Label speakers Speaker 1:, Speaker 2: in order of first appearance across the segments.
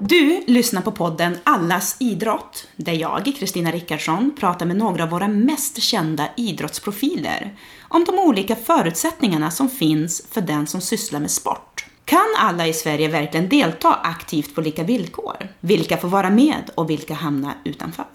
Speaker 1: Du lyssnar på podden Allas idrott, där jag, Kristina Rickardsson, pratar med några av våra mest kända idrottsprofiler om de olika förutsättningarna som finns för den som sysslar med sport. Kan alla i Sverige verkligen delta aktivt på lika villkor? Vilka får vara med och vilka hamnar utanför?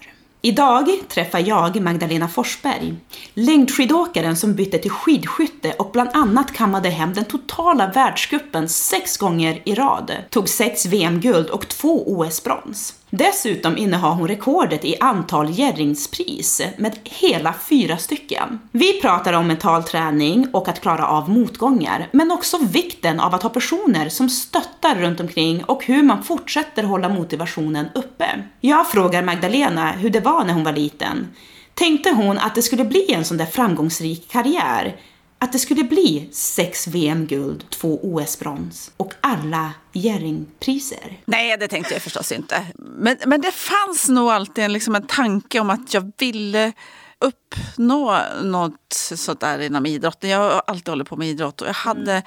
Speaker 1: Idag träffar jag Magdalena Forsberg, längdskidåkaren som bytte till skidskytte och bland annat kammade hem den totala världscupen sex gånger i rad, tog sex VM-guld och två OS-brons. Dessutom innehar hon rekordet i antal Jerringspris med hela fyra stycken. Vi pratar om mental träning och att klara av motgångar, men också vikten av att ha personer som stöttar runt omkring och hur man fortsätter hålla motivationen uppe. Jag frågar Magdalena hur det var när hon var liten. Tänkte hon att det skulle bli en sån där framgångsrik karriär? Att det skulle bli sex VM-guld, två OS-brons och alla Jerringpriser?
Speaker 2: Nej, det tänkte jag förstås inte. Men, men det fanns nog alltid en, liksom en tanke om att jag ville uppnå något sånt där inom idrotten. Jag har alltid hållit på med idrott och jag hade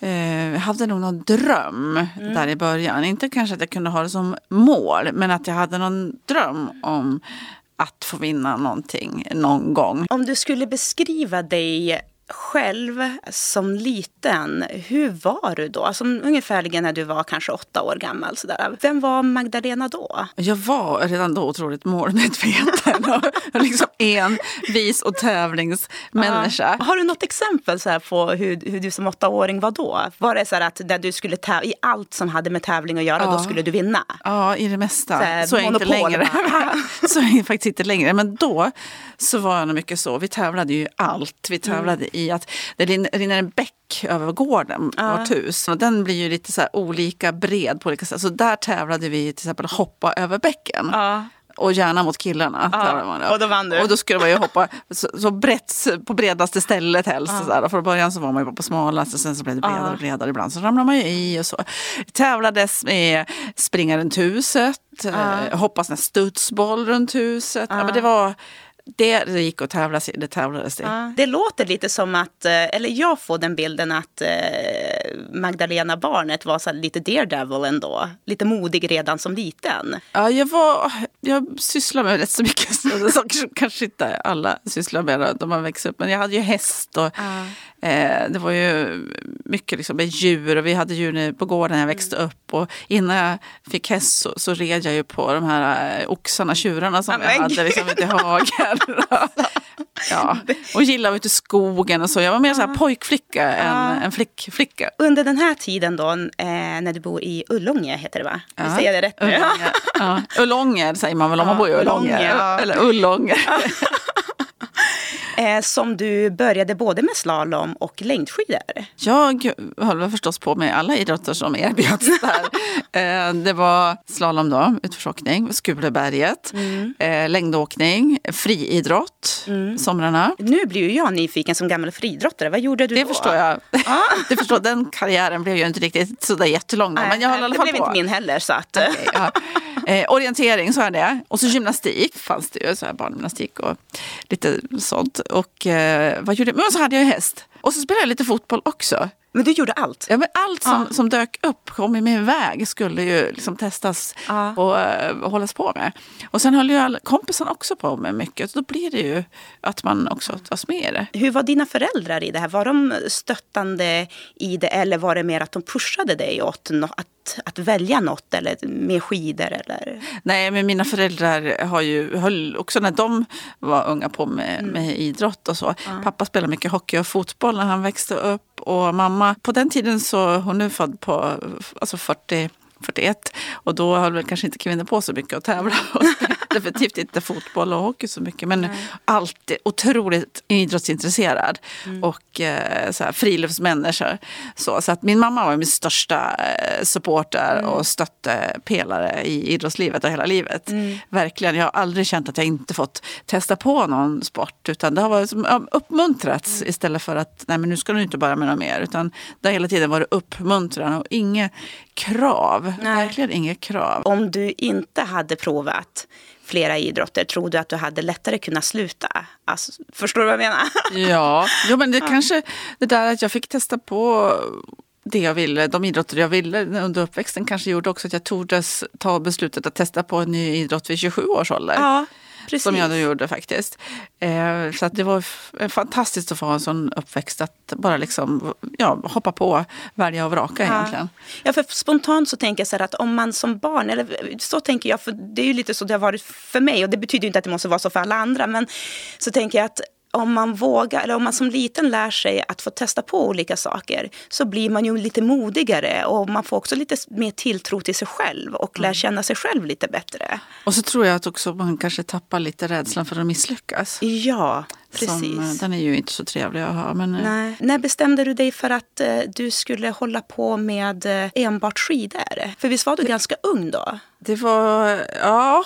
Speaker 2: eh, jag hade nog någon dröm mm. där i början. Inte kanske att jag kunde ha det som mål, men att jag hade någon dröm om att få vinna någonting någon gång.
Speaker 1: Om du skulle beskriva dig själv som liten, hur var du då? Alltså, ungefärligen när du var kanske åtta år gammal. Sådär. Vem var Magdalena då?
Speaker 2: Jag var redan då otroligt målmedveten och liksom envis och tävlingsmänniska.
Speaker 1: Uh, har du något exempel så på hur, hur du som åttaåring var då? Var det så att där du skulle täv- i allt som hade med tävling att göra, uh, då skulle du vinna?
Speaker 2: Ja, i det mesta. Så, här, så är inte längre. så är jag faktiskt inte längre. Men då så var jag nog mycket så. Vi tävlade ju allt. Vi tävlade mm i att det rinner en bäck över gården, ja. vårt hus. Och den blir ju lite så olika bred på olika sätt. Så där tävlade vi till exempel hoppa över bäcken. Ja. Och gärna mot killarna.
Speaker 1: Ja, och då vann du.
Speaker 2: Och då skulle man ju hoppa så, så brett, på bredaste stället helst. Ja. Så där. Och från början så var man ju på smalaste, sen så blev det bredare och bredare. Ibland så ramlade man ju i och så. Tävlades med springa runt huset, ja. eh, hoppa sån studsboll runt huset. Ja. men det var det gick att tävla det tävlades det. Ja.
Speaker 1: Det låter lite som att, eh, eller jag får den bilden att eh, Magdalena barnet var så lite daredevil ändå. Lite modig redan som liten.
Speaker 2: Ja, jag var, jag sysslar med rätt så mycket saker som kanske inte alla sysslar med när de har växt upp. Men jag hade ju häst och ja. Eh, det var ju mycket liksom med djur och vi hade djur på gården när jag växte mm. upp. Och innan jag fick häst så, så red jag ju på de här eh, oxarna, tjurarna som jag hade liksom ute i hagen. ja. Och vara ute i skogen och så. Jag var mer så här pojkflicka ja. än en flickflicka.
Speaker 1: Under den här tiden då, eh, när du bor i Ullånge, heter det va? Ja. Säger jag det rätt nu?
Speaker 2: Ullånge, ja. Ullånger säger man väl om man bor i Ullånge. Eller Ullånger.
Speaker 1: eh, som du började både med slalom och längdskidor.
Speaker 2: Jag höll förstås på med alla idrotter som erbjöds där. eh, det var slalom då, utförsåkning, Skuleberget, mm. eh, längdåkning, friidrott mm. somrarna.
Speaker 1: Nu blir ju jag nyfiken som gammal friidrottare. Vad gjorde du
Speaker 2: det
Speaker 1: då?
Speaker 2: Förstår jag. Ah. det förstår Den karriären blev ju inte riktigt sådär jättelång. Då, men jag höll fall
Speaker 1: det blev
Speaker 2: på.
Speaker 1: inte min heller. Så att... Okay,
Speaker 2: ja. eh, orientering så är det. Och så gymnastik fanns det ju, så här barngymnastik och lite sånt. Och eh, vad gjorde jag? Men så hade jag häst. Och så spelade jag lite fotboll också.
Speaker 1: Men du gjorde allt?
Speaker 2: Ja, men allt som, ja. som dök upp, kom i min väg, skulle ju liksom testas ja. och uh, hållas på med. Och sen höll ju alla kompisarna också på med mycket. Då blir det ju att man också tas med i det.
Speaker 1: Hur var dina föräldrar i det här? Var de stöttande i det eller var det mer att de pushade dig åt att att, välja något eller med skidor? Eller?
Speaker 2: Nej, men mina föräldrar har ju, höll också när de var unga på med, mm. med idrott och så. Ja. Pappa spelade mycket hockey och fotboll när han växte upp och mamma, på den tiden så, hon är född på alltså 40 41 och då höll väl kanske inte kvinnor på så mycket att tävla. definitivt inte fotboll och hockey så mycket men Nej. alltid otroligt idrottsintresserad mm. och eh, så här, friluftsmänniska. Så, så att min mamma var min största eh, supporter mm. och stöttepelare i idrottslivet och hela livet. Mm. Verkligen, jag har aldrig känt att jag inte fått testa på någon sport utan det har varit som, uppmuntrats mm. istället för att Nej, men nu ska du inte börja med något mer. Utan det har hela tiden varit uppmuntran och inget krav. Nej. Verkligen inget krav.
Speaker 1: Om du inte hade provat flera idrotter, tror du att du hade lättare kunnat sluta? Alltså, förstår du vad jag menar?
Speaker 2: ja, jo, men det ja. kanske det där att jag fick testa på det jag ville, de idrotter jag ville under uppväxten kanske gjorde också att jag tordes ta beslutet att testa på en ny idrott vid 27 års ålder.
Speaker 1: Ja, Precis.
Speaker 2: Som jag då gjorde faktiskt. Eh, så att det var fantastiskt att få en sån uppväxt att bara liksom, ja, hoppa på, välja och vraka ja. egentligen.
Speaker 1: Ja, för spontant så tänker jag så här att om man som barn, eller så tänker jag, för det är ju lite så det har varit för mig och det betyder inte att det måste vara så för alla andra, men så tänker jag att om man vågar, eller om man som liten lär sig att få testa på olika saker så blir man ju lite modigare och man får också lite mer tilltro till sig själv och lär mm. känna sig själv lite bättre.
Speaker 2: Och så tror jag att också man kanske tappar lite rädslan för att misslyckas.
Speaker 1: Ja, precis. Som,
Speaker 2: eh, den är ju inte så trevlig att ha. Men... Eh,
Speaker 1: Nej. När bestämde du dig för att uh, du skulle hålla på med enbart skidor? För visst var du ganska ung då?
Speaker 2: Det var, ja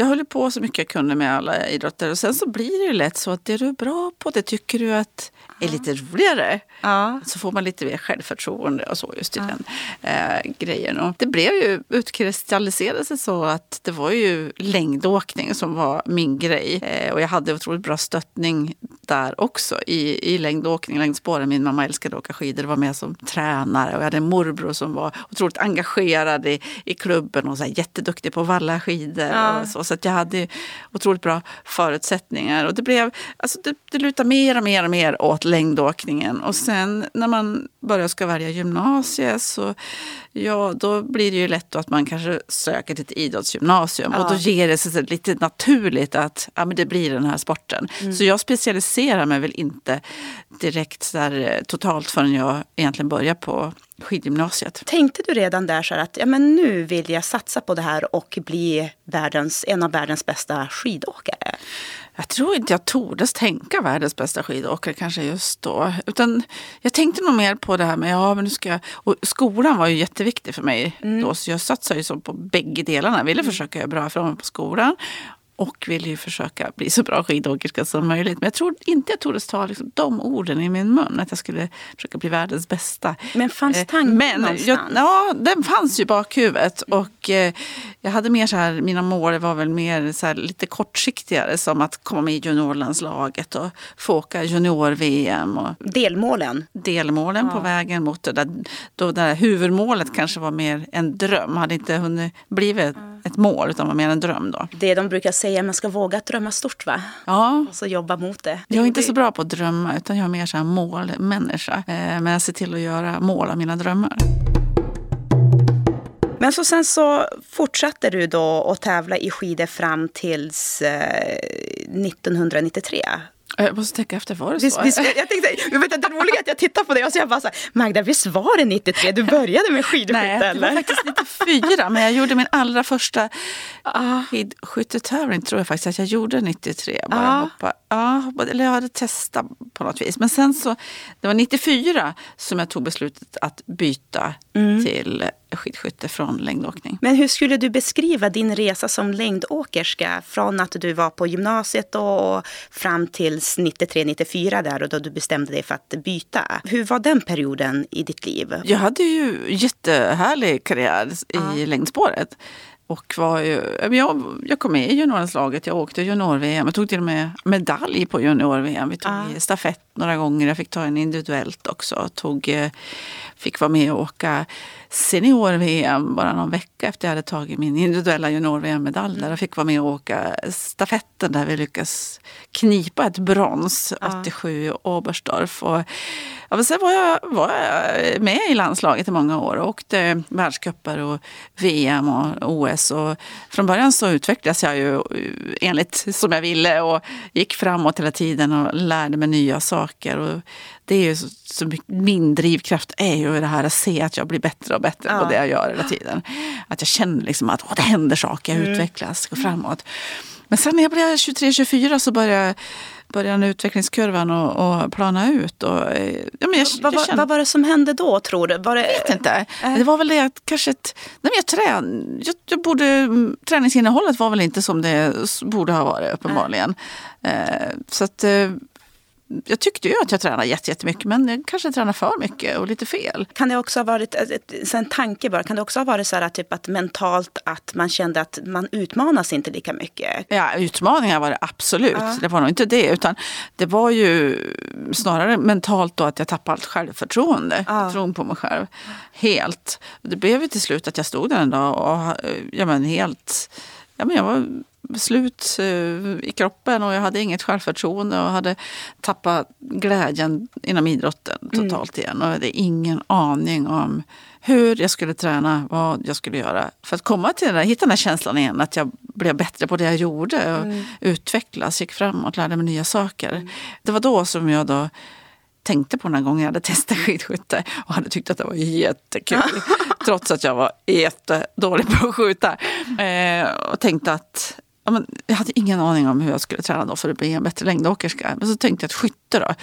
Speaker 2: jag höll på så mycket jag kunde med alla idrotter. Och sen så blir det ju lätt så att det du är bra på, det tycker du att är lite roligare. Ja. Så får man lite mer självförtroende och så just i ja. den eh, grejen. Och det blev ju, utkristalliserade sig så att det var ju längdåkning som var min grej. Eh, och jag hade otroligt bra stöttning där också i, i längdåkning, längdspåren. Min mamma älskade att åka skidor, var med som tränare. Och jag hade en morbror som var otroligt engagerad i, i klubben och så här, jätteduktig på att valla skidor. Ja. Och så så att jag hade otroligt bra förutsättningar. Och det, blev, alltså det, det lutade mer och mer och mer åt längdåkningen. Och sen när man börjar ska välja gymnasiet så ja, då blir det ju lätt att man kanske söker till ett idrottsgymnasium. Ja. Och då ger det sig lite naturligt att ja, men det blir den här sporten. Mm. Så jag specialiserar mig väl inte direkt så där, eh, totalt förrän jag egentligen börjar på skidgymnasiet.
Speaker 1: Tänkte du redan där så att ja, men nu vill jag satsa på det här och bli världens, en av världens bästa skidåkare?
Speaker 2: Jag tror inte jag tordes tänka världens bästa skidåkare kanske just då. Utan jag tänkte nog mer på det här med, ja men nu ska jag... Och skolan var ju jätteviktig för mig mm. då. Så jag satsade ju så på bägge delarna. Jag ville mm. försöka göra bra ifrån mig på skolan och vill ju försöka bli så bra skidåkerska som möjligt. Men jag tror inte jag tordes ta liksom de orden i min mun, att jag skulle försöka bli världens bästa.
Speaker 1: Men fanns eh, tanken Men, någonstans? Jag,
Speaker 2: ja, den fanns ju i bakhuvudet. Och eh, jag hade mer så här, mina mål var väl mer så här, lite kortsiktigare som att komma med i juniorlandslaget och få åka junior-VM.
Speaker 1: Delmålen?
Speaker 2: Delmålen ja. på vägen mot det där. Då det där huvudmålet kanske var mer en dröm, hade inte hunnit blivit ett mål utan var mer en dröm då.
Speaker 1: Det de brukar säga, man ska våga drömma stort va?
Speaker 2: Ja.
Speaker 1: Och så jobba mot det.
Speaker 2: Jag är inte så bra på att drömma utan jag är mer så här målmänniska. Eh, men jag ser till att göra mål av mina drömmar.
Speaker 1: Men så sen så fortsatte du då att tävla i skidor fram tills eh, 1993.
Speaker 2: Jag måste tänka efter, var det så?
Speaker 1: Visst, jag tänkte, vet, det roliga är att jag tittar på dig och så jag bara så här, Magda, visst var det 93 du började med skidskytte?
Speaker 2: Nej, det var faktiskt 94, men jag gjorde min allra första ah. skidskyttetävling tror jag faktiskt att jag gjorde 93. Bara ah. hoppa, ah, eller jag hade testat på något vis. Men sen så, det var 94 som jag tog beslutet att byta mm. till skidskytte från längdåkning.
Speaker 1: Men hur skulle du beskriva din resa som längdåkerska från att du var på gymnasiet och fram till 93-94 där och då du bestämde dig för att byta. Hur var den perioden i ditt liv?
Speaker 2: Jag hade ju jättehärlig karriär i ja. längdspåret. Och var ju, jag, jag kom med i juniorlandslaget, jag åkte junior-VM. Jag tog till och med medalj på junior-VM. Vi tog ja. stafett några gånger, jag fick ta en individuellt också. Tog, eh, fick vara med och åka senior-VM bara någon vecka efter jag hade tagit min individuella junior-VM-medalj. Där jag fick vara med och åka stafetten där vi lyckades knipa ett brons ja. 87 i Oberstdorf. Och, ja, sen var jag, var jag med i landslaget i många år och åkte världscuper och VM och OS. Och från början så utvecklades jag ju enligt som jag ville och gick framåt hela tiden och lärde mig nya saker. Och det är ju så, så mycket, min drivkraft är ju det här att se att jag blir bättre och bättre ja. på det jag gör hela tiden. Att jag känner liksom att åh, det händer saker, jag mm. utvecklas, går framåt. Men sen när jag blev 23-24 så började började utvecklingskurvan och, och plana ut. Och,
Speaker 1: ja, men jag, vad, jag kände... vad var det som hände då tror du? Var det...
Speaker 2: Jag vet inte. Äh. Det var väl det att kanske ett, nej, jag, trän, jag, jag borde, träningsinnehållet var väl inte som det borde ha varit uppenbarligen. Äh. så att, jag tyckte ju att jag tränade jättemycket men jag kanske tränade för mycket och lite fel.
Speaker 1: Kan det också ha varit, en tanke bara, kan det också ha varit så här typ att mentalt att man kände att man utmanas inte lika mycket?
Speaker 2: Ja, utmaningar var det absolut. Ja. Det var nog inte det utan det var ju snarare mentalt då att jag tappade allt självförtroende. Ja. Tron på mig själv. Helt. Det blev ju till slut att jag stod där en dag och ja, men helt ja, men jag var slut eh, i kroppen och jag hade inget självförtroende och hade tappat glädjen inom idrotten mm. totalt mm. igen. Och jag hade ingen aning om hur jag skulle träna, vad jag skulle göra. För att komma till den där, hitta den här känslan igen, att jag blev bättre på det jag gjorde och mm. utvecklas, gick framåt, lärde mig nya saker. Mm. Det var då som jag då tänkte på den här gången jag hade testat skidskytte och hade tyckt att det var jättekul. trots att jag var jättedålig på att skjuta. Eh, och tänkte att ja, men, jag hade ingen aning om hur jag skulle träna då för att bli en bättre längdåkerska. Men så tänkte jag att skytte då,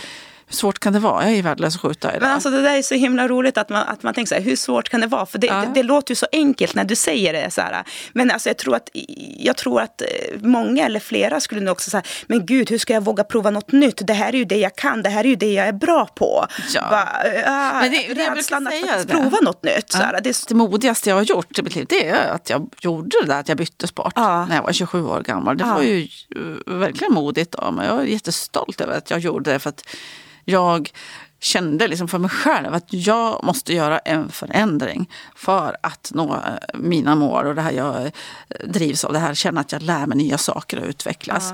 Speaker 2: hur svårt kan det vara? Jag är värdelös att skjuta idag.
Speaker 1: Men alltså det där är så himla roligt att man, att man tänker så här, hur svårt kan det vara? För det, ja. det, det, låter ju så enkelt när du säger det. Så här. Men alltså jag, tror att, jag tror att eh, många eller flera skulle nog också säga, men gud hur ska jag våga prova något nytt? Det här är ju det jag kan, det här är ju det jag är bra på. Ja. Va, äh, men det, det rädslan att faktiskt prova något nytt. Så här.
Speaker 2: Det, det modigaste jag har gjort i mitt liv det är att jag gjorde det där att jag bytte sport ja. när jag var 27 år gammal. Det var ju eh, verkligen modigt av mig. Jag är jättestolt över att jag gjorde det. för att jag kände liksom för mig själv att jag måste göra en förändring för att nå eh, mina mål och det här jag eh, drivs av. Det här känna att jag lär mig nya saker och utvecklas.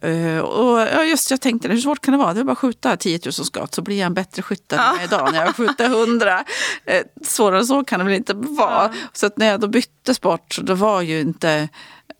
Speaker 2: Ja. Uh, och just jag tänkte, hur svårt kan det vara? Det är bara att skjuta 10 000 skott så blir jag en bättre skytt än ja. idag när jag skjuter 100. Uh, svårare så kan det väl inte vara. Ja. Så att när jag då bytte sport, så då var ju inte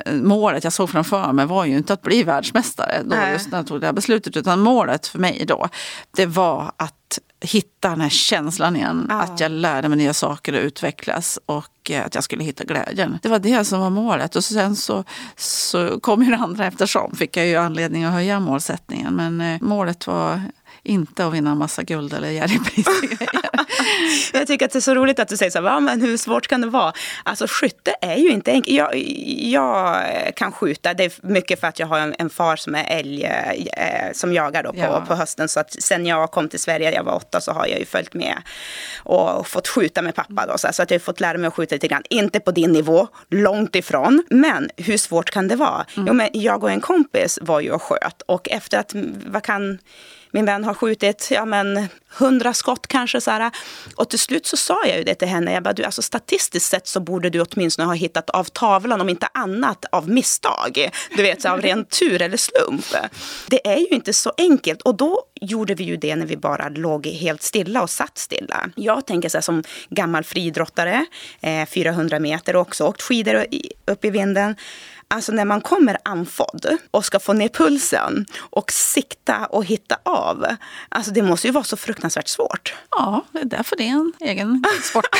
Speaker 2: målet jag såg framför mig var ju inte att bli världsmästare då, just när jag tog det här beslutet. Utan målet för mig då, det var att hitta den här känslan igen. Ja. Att jag lärde mig nya saker och utvecklas och eh, att jag skulle hitta glädjen. Det var det som var målet. Och sen så, så kom ju det andra eftersom. Fick jag ju anledning att höja målsättningen. Men eh, målet var inte att vinna en massa guld eller Jerrypris.
Speaker 1: jag tycker att det är så roligt att du säger så här, men hur svårt kan det vara? Alltså skytte är ju inte enkelt. Jag, jag kan skjuta, det är mycket för att jag har en, en far som är älg, eh, som jagar då på, ja. på hösten. Så att sen jag kom till Sverige, jag var åtta, så har jag ju följt med och fått skjuta med pappa. Då, så, här, så att jag har fått lära mig att skjuta lite grann. Inte på din nivå, långt ifrån. Men hur svårt kan det vara? Mm. Jo, men jag och en kompis var ju och sköt och efter att, vad kan min vän har skjutit ja, men, hundra skott kanske. Så här. Och till slut så sa jag ju det till henne. Jag bara, du, alltså, statistiskt sett så borde du åtminstone ha hittat av tavlan, om inte annat av misstag. Du vet, så av ren tur eller slump. Det är ju inte så enkelt. Och då gjorde vi ju det när vi bara låg helt stilla och satt stilla. Jag tänker så här, som gammal friidrottare, eh, 400 meter och också åkt skidor upp i vinden. Alltså när man kommer andfådd och ska få ner pulsen och sikta och hitta av. Alltså det måste ju vara så fruktansvärt svårt.
Speaker 2: Ja, det är därför det är en egen sport.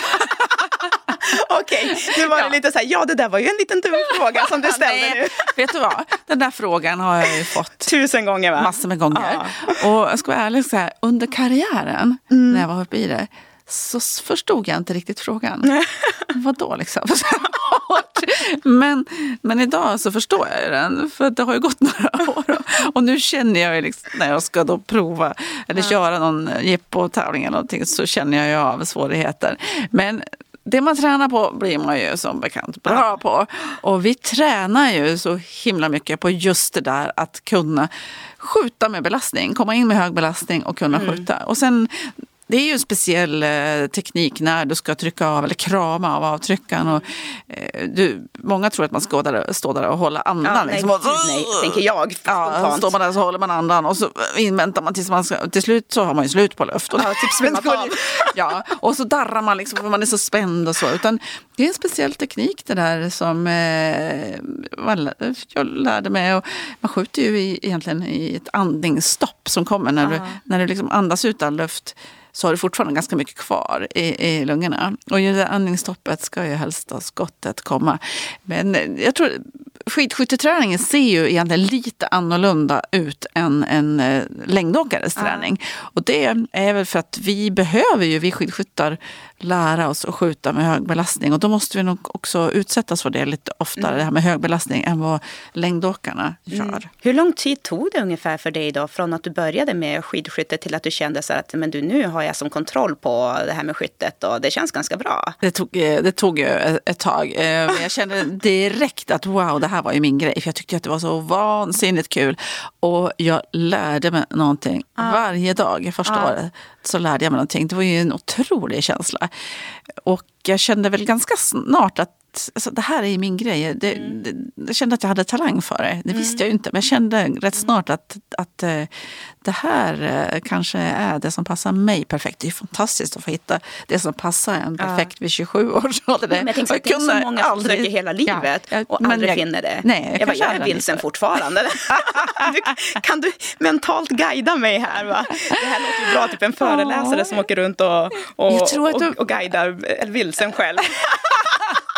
Speaker 1: Okej, okay, nu var det ja. lite så här, ja det där var ju en liten dum fråga som du ställde Nej, nu.
Speaker 2: Vet du vad, den där frågan har jag ju fått
Speaker 1: tusen gånger va?
Speaker 2: Massor med gånger. Ja. Och jag ska vara ärlig, så här, under karriären mm. när jag var uppe i det så förstod jag inte riktigt frågan. Vadå liksom? men, men idag så förstår jag den, för det har ju gått några år. Och nu känner jag liksom, när jag ska då prova eller ja. köra någon jippo-tävling eller någonting så känner jag ju av svårigheter. Men det man tränar på blir man ju som bekant bra på. Och vi tränar ju så himla mycket på just det där att kunna skjuta med belastning, komma in med hög belastning och kunna mm. skjuta. Och sen det är ju en speciell eh, teknik när du ska trycka av eller krama av avtryckaren. Och, eh, du, många tror att man ska där, stå där och hålla andan. Ja,
Speaker 1: liksom. nej, nej, tänker jag
Speaker 2: Ja, står man där så håller man andan och så inväntar man tills man ska, till slut så har man ju slut på luft. Och,
Speaker 1: ja, typ
Speaker 2: ja, och så darrar man liksom för man är så spänd och så. Utan det är en speciell teknik det där som eh, jag lärde mig. Och man skjuter ju i, egentligen i ett andningsstopp som kommer när du, när du liksom andas ut all luft så har du fortfarande ganska mycket kvar i, i lungorna. Och i det andningsstoppet ska ju helst skottet komma. Men jag tror skidskytteträningen ser ju egentligen lite annorlunda ut än en eh, längdåkares träning. Och det är väl för att vi behöver ju, vi skidskyttar, lära oss att skjuta med hög belastning. Och då måste vi nog också utsättas för det lite oftare, mm. det här med hög belastning, än vad längdåkarna mm. gör. Mm.
Speaker 1: Hur lång tid tog det ungefär för dig då, från att du började med skidskytte till att du kände så att men du, nu har jag som kontroll på det här med skyttet och det känns ganska bra?
Speaker 2: Det tog, eh, det tog ju ett tag. Eh, jag kände direkt att wow, det här var ju min grej. För jag tyckte att det var så vansinnigt kul. Och jag lärde mig någonting ah. varje dag första ah. året så lärde jag mig någonting. Det var ju en otrolig känsla. Och jag kände väl ganska snart att alltså, det här är min grej. Det, mm. det, jag kände att jag hade talang för det. Det visste mm. jag ju inte. Men jag kände rätt snart att, att uh, det här uh, kanske är det som passar mig perfekt. Det är fantastiskt att få hitta det som passar en perfekt ja. vid 27 års ålder.
Speaker 1: Men jag tänker att det är så många som försöker hela livet ja, och aldrig jag, finner det.
Speaker 2: Nej,
Speaker 1: jag, jag, jag är vilsen fortfarande. du, kan du mentalt guida mig här? Va? Det här låter ju bra, typ en föreläsare som åker runt och, och, och, och, och guidar vilsen själv.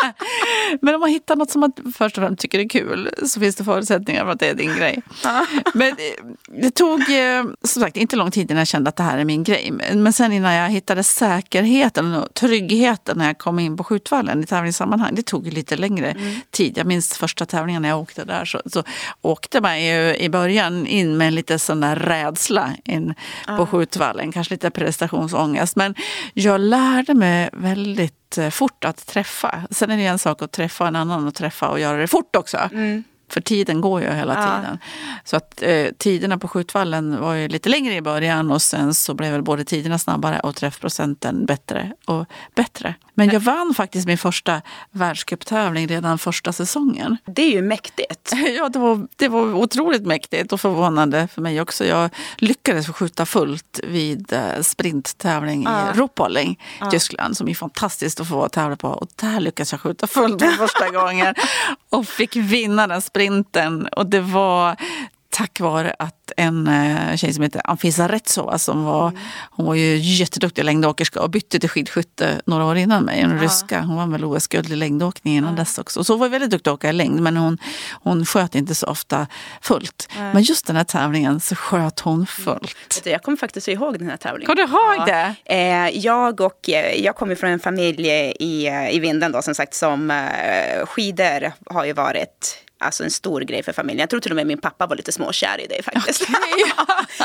Speaker 2: Men om man hittar något som man först och främst tycker är kul så finns det förutsättningar för att det är din grej. Men eh, det tog eh, som sagt inte lång tid innan jag kände att det här är min grej. Men sen innan jag hittade säkerheten och tryggheten när jag kom in på skjutvallen i tävlingssammanhang. Det tog lite längre mm. tid. Jag minns första tävlingen när jag åkte där. Så, så åkte man ju i början in med lite sån där rädsla in på skjutvallen. Kanske lite prestationsångest. Men jag lärde mig väldigt fort att träffa. Sen är det en sak att träffa, en annan att träffa och göra det fort också. Mm. För tiden går ju hela ja. tiden. Så att eh, tiderna på skjutvallen var ju lite längre i början och sen så blev väl både tiderna snabbare och träffprocenten bättre och bättre. Men jag vann faktiskt min första världscuptävling redan första säsongen.
Speaker 1: Det är ju mäktigt.
Speaker 2: Ja, det var, det var otroligt mäktigt och förvånande för mig också. Jag lyckades skjuta fullt vid eh, sprinttävling ja. i Ruhpolding, ja. Tyskland, som är fantastiskt att få tävla på. Och där lyckades jag skjuta fullt för första gången och fick vinna den sprinten. Och det var tack vare att en eh, tjej som heter Anfisa Retsova som var, mm. hon var ju jätteduktig längdåkerska och bytte till skidskytte några år innan mig. En ja. ryska. Hon var väl OS-guld i längdåkning innan ja. dess också. Så hon var väldigt duktig att åka i längd men hon, hon sköt inte så ofta fullt. Ja. Men just den här tävlingen så sköt hon fullt.
Speaker 1: Jag kommer faktiskt ihåg den här tävlingen.
Speaker 2: Kommer du ihåg det?
Speaker 1: Eh, jag, och, eh, jag kommer från en familj i, i Vinden då, som sagt som skidor har ju varit alltså en stor grej för familjen. Jag tror till och med min pappa var lite småkär i dig faktiskt. Okay.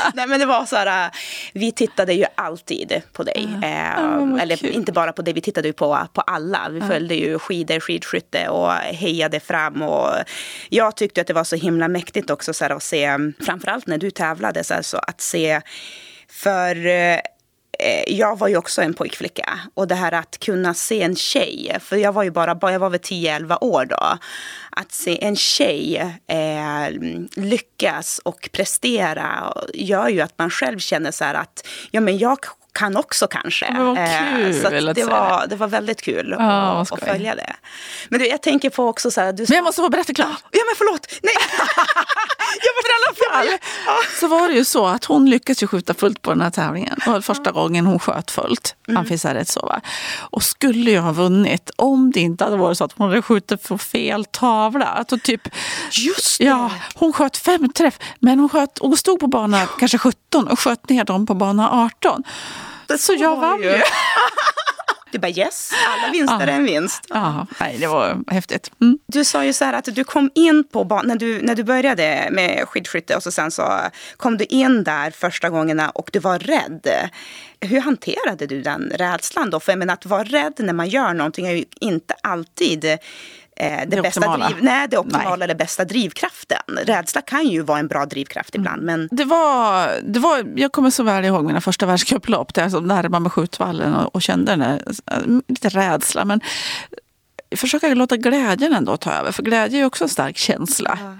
Speaker 1: Nej men det var så här, äh, vi tittade ju alltid på dig. Uh, oh, eller kul. inte bara på dig, vi tittade ju på, på alla. Vi uh. följde ju skidor, skidskytte och hejade fram. Och jag tyckte att det var så himla mäktigt också så här, att se, framförallt när du tävlade, så, här, så att se för Eh, Eh, jag var ju också en pojkflicka. Och det här att kunna se en tjej, för jag var ju bara, jag var väl 10-11 år då. Att se en tjej eh, lyckas och prestera gör ju att man själv känner så här att ja, men jag kan också kanske.
Speaker 2: Eh, kul, så
Speaker 1: det, var, det var väldigt kul oh, att, att, följa det. Men du, jag tänker på också så här, du
Speaker 2: Men jag måste få berätta klart.
Speaker 1: Ja men förlåt. Nej.
Speaker 2: jag var i alla fall. Så var det ju så att hon lyckades ju skjuta fullt på den här tävlingen. Det var första gången hon sköt fullt. Mm. Anfisa rätt så va. Och skulle ju ha vunnit om det inte hade varit så att hon hade skjutit på fel tavla. Alltså typ,
Speaker 1: Just det.
Speaker 2: Ja, hon sköt fem träff men hon, sköt, hon stod på bana kanske 17 och sköt ner dem på bana 18. Det så jag vann ju.
Speaker 1: Du bara yes, alla vinster är en vinst.
Speaker 2: Ja, nej, det var häftigt. Mm.
Speaker 1: Du sa ju så här att du kom in på banan, när du, när du började med skidskytte och så sen så kom du in där första gångerna och du var rädd. Hur hanterade du den rädslan då? För jag menar att vara rädd när man gör någonting är ju inte alltid eh, det, bästa optimala. driv, nej, det optimala nej. eller bästa drivkraften. Rädsla kan ju vara en bra drivkraft mm. ibland. Men...
Speaker 2: Det var, det var, jag kommer så väl ihåg mina första världscuplopp där jag närmade mig skjutvallen och, och kände den där, lite rädsla. Men försöka låta glädjen ändå ta över, för glädje är också en stark känsla. Ja.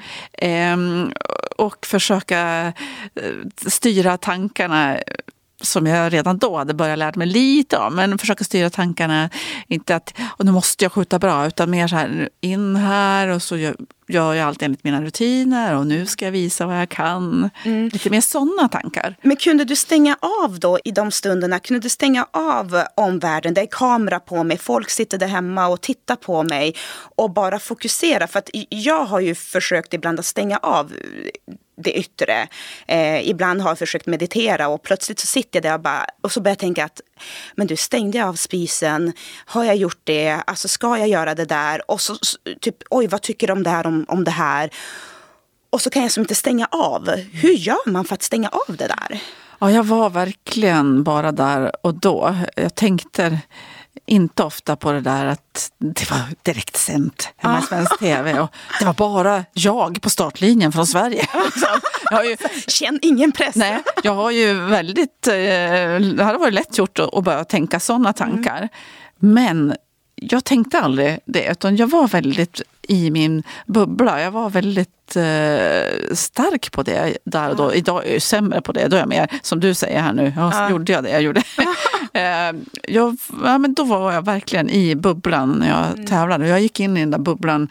Speaker 2: Ehm, och försöka eh, styra tankarna som jag redan då hade börjat lära mig lite om. Men försöka styra tankarna. Inte att och nu måste jag skjuta bra, utan mer så här in här och så gör, gör jag allt enligt mina rutiner och nu ska jag visa vad jag kan. Mm. Lite mer sådana tankar.
Speaker 1: Men kunde du stänga av då i de stunderna? Kunde du stänga av omvärlden? Det är kamera på mig, folk sitter där hemma och tittar på mig och bara fokusera. För att jag har ju försökt ibland att stänga av det yttre. Eh, ibland har jag försökt meditera och plötsligt så sitter jag där och, bara, och så börjar jag tänka att men du stängde jag av spisen, har jag gjort det, alltså ska jag göra det där och så typ oj vad tycker de där om, om det här? Och så kan jag som inte stänga av. Hur gör man för att stänga av det där?
Speaker 2: Ja, jag var verkligen bara där och då. Jag tänkte inte ofta på det där att det var direktsänt hemma i svensk tv. Och det var bara jag på startlinjen från Sverige.
Speaker 1: Jag har ju, Känn ingen press.
Speaker 2: Nej, jag har ju väldigt... Eh, det hade varit lätt gjort att börja tänka sådana tankar. Mm. Men jag tänkte aldrig det, utan jag var väldigt i min bubbla. Jag var väldigt eh, stark på det där och då. Idag är jag sämre på det. Då är jag mer, som du säger här nu, ja, ja. gjorde jag det jag gjorde. eh, jag, ja, men då var jag verkligen i bubblan när jag mm. tävlade. Jag gick in i den där bubblan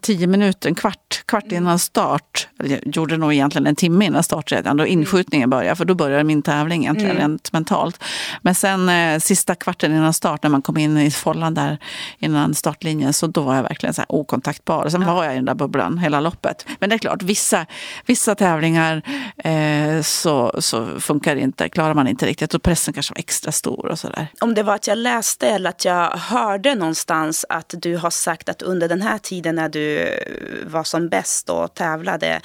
Speaker 2: tio minuter, en kvart, kvart mm. innan start. Jag gjorde nog egentligen en timme innan start redan, då mm. inskjutningen började. För då började min tävling egentligen mm. rent mentalt. Men sen eh, sista kvarten innan start, när man kom in i follan där innan startlinjen, så då var jag verkligen så här okontaktbar. Sen ja. var jag i den där bubblan hela loppet. Men det är klart, vissa, vissa tävlingar eh, så, så funkar det inte, klarar man inte riktigt. Och pressen kanske var extra stor och sådär.
Speaker 1: Om det var att jag läste eller att jag hörde någonstans att du har sagt att under den här tiden när du var som bäst och tävlade,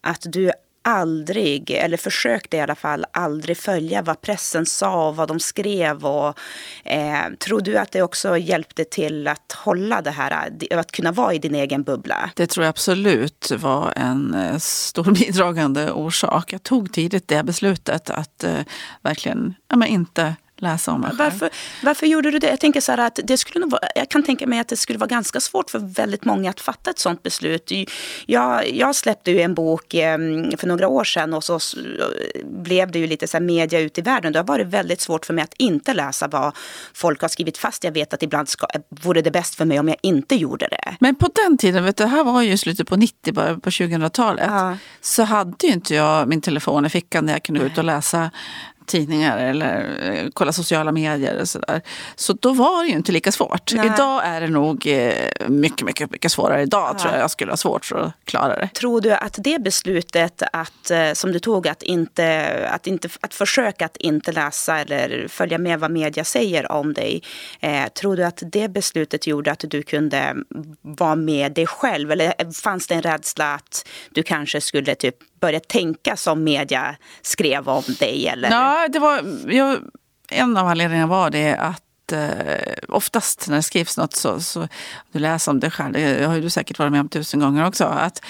Speaker 1: att du aldrig, eller försökte i alla fall, aldrig följa vad pressen sa och vad de skrev. Och, eh, tror du att det också hjälpte till att hålla det här, att kunna vara i din egen bubbla?
Speaker 2: Det tror jag absolut var en eh, stor bidragande orsak. Jag tog tidigt det beslutet att eh, verkligen ja, men inte läsa om mig
Speaker 1: varför, varför gjorde du det? Jag, tänker så att det skulle nog vara, jag kan tänka mig att det skulle vara ganska svårt för väldigt många att fatta ett sånt beslut. Jag, jag släppte ju en bok ehm, för några år sedan och så blev det ju lite så media ut i världen. Det har varit väldigt svårt för mig att inte läsa vad folk har skrivit fast jag vet att ibland ska, vore det bäst för mig om jag inte gjorde det.
Speaker 2: Men på den tiden, vet du, det här var ju slutet på 90, början på 2000-talet, ja. så hade ju inte jag min telefon i fickan när jag kunde gå ut och läsa tidningar eller eh, kolla sociala medier och sådär. Så då var det ju inte lika svårt. Nej. Idag är det nog eh, mycket, mycket, mycket svårare. Idag ja. tror jag jag skulle ha svårt för att klara det.
Speaker 1: Tror du att det beslutet att, eh, som du tog att, inte, att, inte, att försöka att inte läsa eller följa med vad media säger om dig. Eh, tror du att det beslutet gjorde att du kunde vara med dig själv? Eller fanns det en rädsla att du kanske skulle typ börja tänka som media skrev om dig? Eller?
Speaker 2: Ja, det var, jag, en av anledningarna var det att eh, oftast när det skrivs något så, så du läser om dig själv, det har du säkert varit med om tusen gånger också, att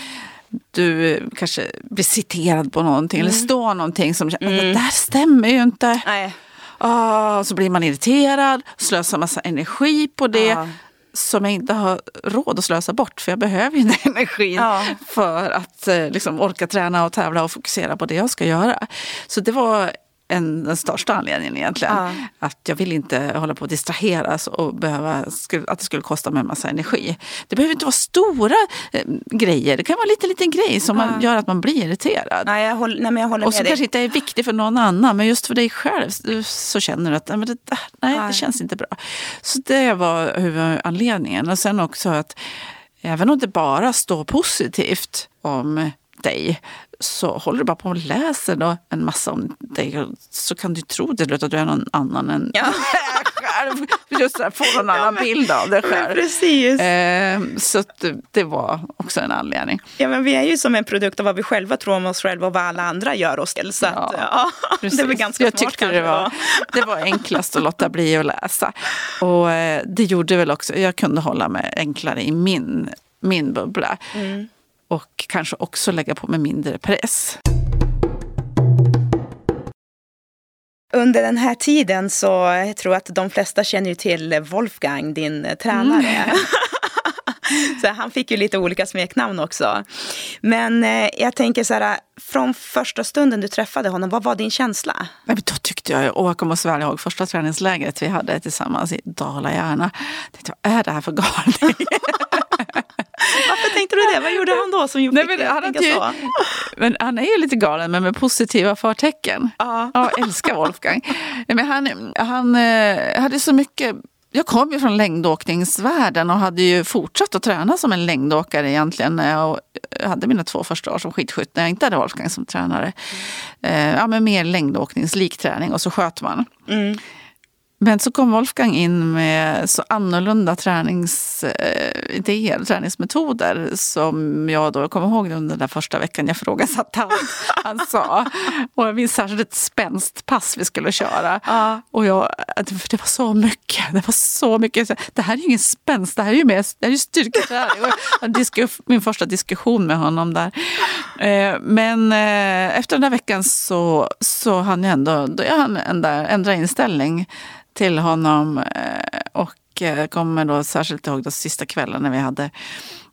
Speaker 2: du kanske blir citerad på någonting mm. eller står någonting som mm. det där stämmer ju inte. Nej. Oh, så blir man irriterad, slösar massa energi på det. Ja som jag inte har råd att slösa bort för jag behöver ju den energin ja. för att eh, liksom, orka träna och tävla och fokusera på det jag ska göra. Så det var en, den största anledningen egentligen. Ja. Att jag vill inte hålla på att distraheras och behöva, att det skulle kosta mig en massa energi. Det behöver inte vara stora eh, grejer. Det kan vara en liten, liten grej som ja. man gör att man blir irriterad.
Speaker 1: Nej, jag håller, nej, men jag håller
Speaker 2: och som kanske inte är viktig för någon annan. Men just för dig själv så känner du att nej, det, nej, det känns inte bra. Så det var huvudanledningen. Och sen också att även om det bara står positivt om dig så håller du bara på och läser då en massa om dig så kan du tro till att du är någon annan än ja. själv. Just att få någon annan men, bild av dig själv.
Speaker 1: Precis.
Speaker 2: Eh, så det var också en anledning.
Speaker 1: Ja, men vi är ju som en produkt av vad vi själva tror om oss själva och vad alla andra gör oss till. Så ja, ja, det var ganska
Speaker 2: Jag smart tyckte det var, det var enklast att låta bli att läsa. Och eh, det gjorde väl också, jag kunde hålla mig enklare i min, min bubbla. Mm och kanske också lägga på mig mindre press.
Speaker 1: Under den här tiden så jag tror jag att de flesta känner ju till Wolfgang, din tränare. Mm. så han fick ju lite olika smeknamn också. Men eh, jag tänker så här, från första stunden du träffade honom, vad var din känsla?
Speaker 2: Nej, då tyckte jag, och jag kommer så väl ihåg första träningslägret vi hade tillsammans i Dala-Järna. Vad är det här för galning?
Speaker 1: Varför tänkte du det? Vad gjorde han då som gjorde
Speaker 2: Nej, men, han, ju, men han är ju lite galen, men med positiva förtecken. Ja. Jag älskar Wolfgang. Men han, han eh, hade så mycket jag kom ju från längdåkningsvärlden och hade ju fortsatt att träna som en längdåkare egentligen när jag hade mina två första år som skidskytt när jag inte hade Wolfgang som tränare. Mm. ja, men mer längdåkningslik träning och så sköt man. Mm. Men så kom Wolfgang in med så annorlunda träningsidéer, träningsmetoder som jag då kommer ihåg under den första veckan jag frågasatte han, han sa. Och jag minns särskilt ett spänstpass vi skulle köra. Ja. Och jag, det var så mycket. Det var så mycket. Det här är ju ingen spänst, det här är ju, mer, det här är ju styrketräning. Min första diskussion med honom där. Eh, men eh, efter den där veckan så, så hann jag ändå då jag hann ändra, ändra inställning till honom eh, och eh, kommer då särskilt ihåg då sista kvällen när vi hade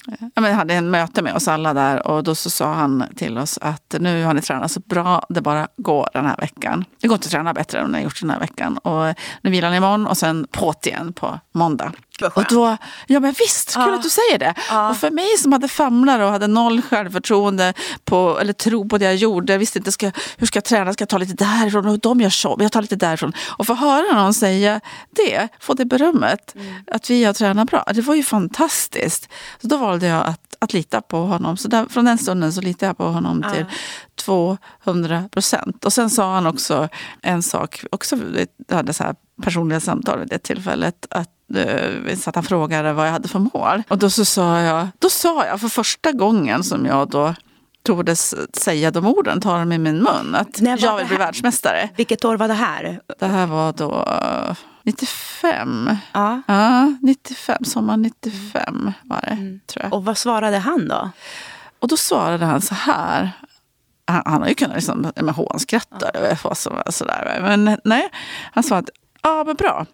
Speaker 2: Ja, men hade en möte med oss alla där och då så sa han till oss att nu har ni tränat så bra det bara går den här veckan. Det går inte att träna bättre än ni har gjort den här veckan. Och nu vilar ni imorgon och sen på't igen på måndag. Och då, ja men visst, kul ja. att du säger det. Ja. Och för mig som hade famlar och hade noll självförtroende på, eller tro på det jag gjorde, jag visste inte ska, hur ska jag träna, ska jag ta lite därifrån och de gör så, jag tar lite därifrån. Och få höra någon säga det, få det berömmet, mm. att vi har tränat bra, det var ju fantastiskt. Så då valde jag att, att lita på honom. Så där, från den stunden så litade jag på honom till 200 procent. Och sen sa han också en sak, också, jag hade så här personliga samtal vid det tillfället, att så att han frågade vad jag hade för mål. Och då så sa jag, då sa jag för första gången som jag då tordes säga de orden, ta dem i min mun, att jag vill bli världsmästare.
Speaker 1: Vilket år var det här?
Speaker 2: Det här var då 95. Ja. ja 95, sommar 95 var det, mm. tror jag.
Speaker 1: Och vad svarade han då?
Speaker 2: Och då svarade han så här. Han, han har ju kunnat liksom, hånskratta ja. vad som sådär. Men nej, han sa att ja, men bra.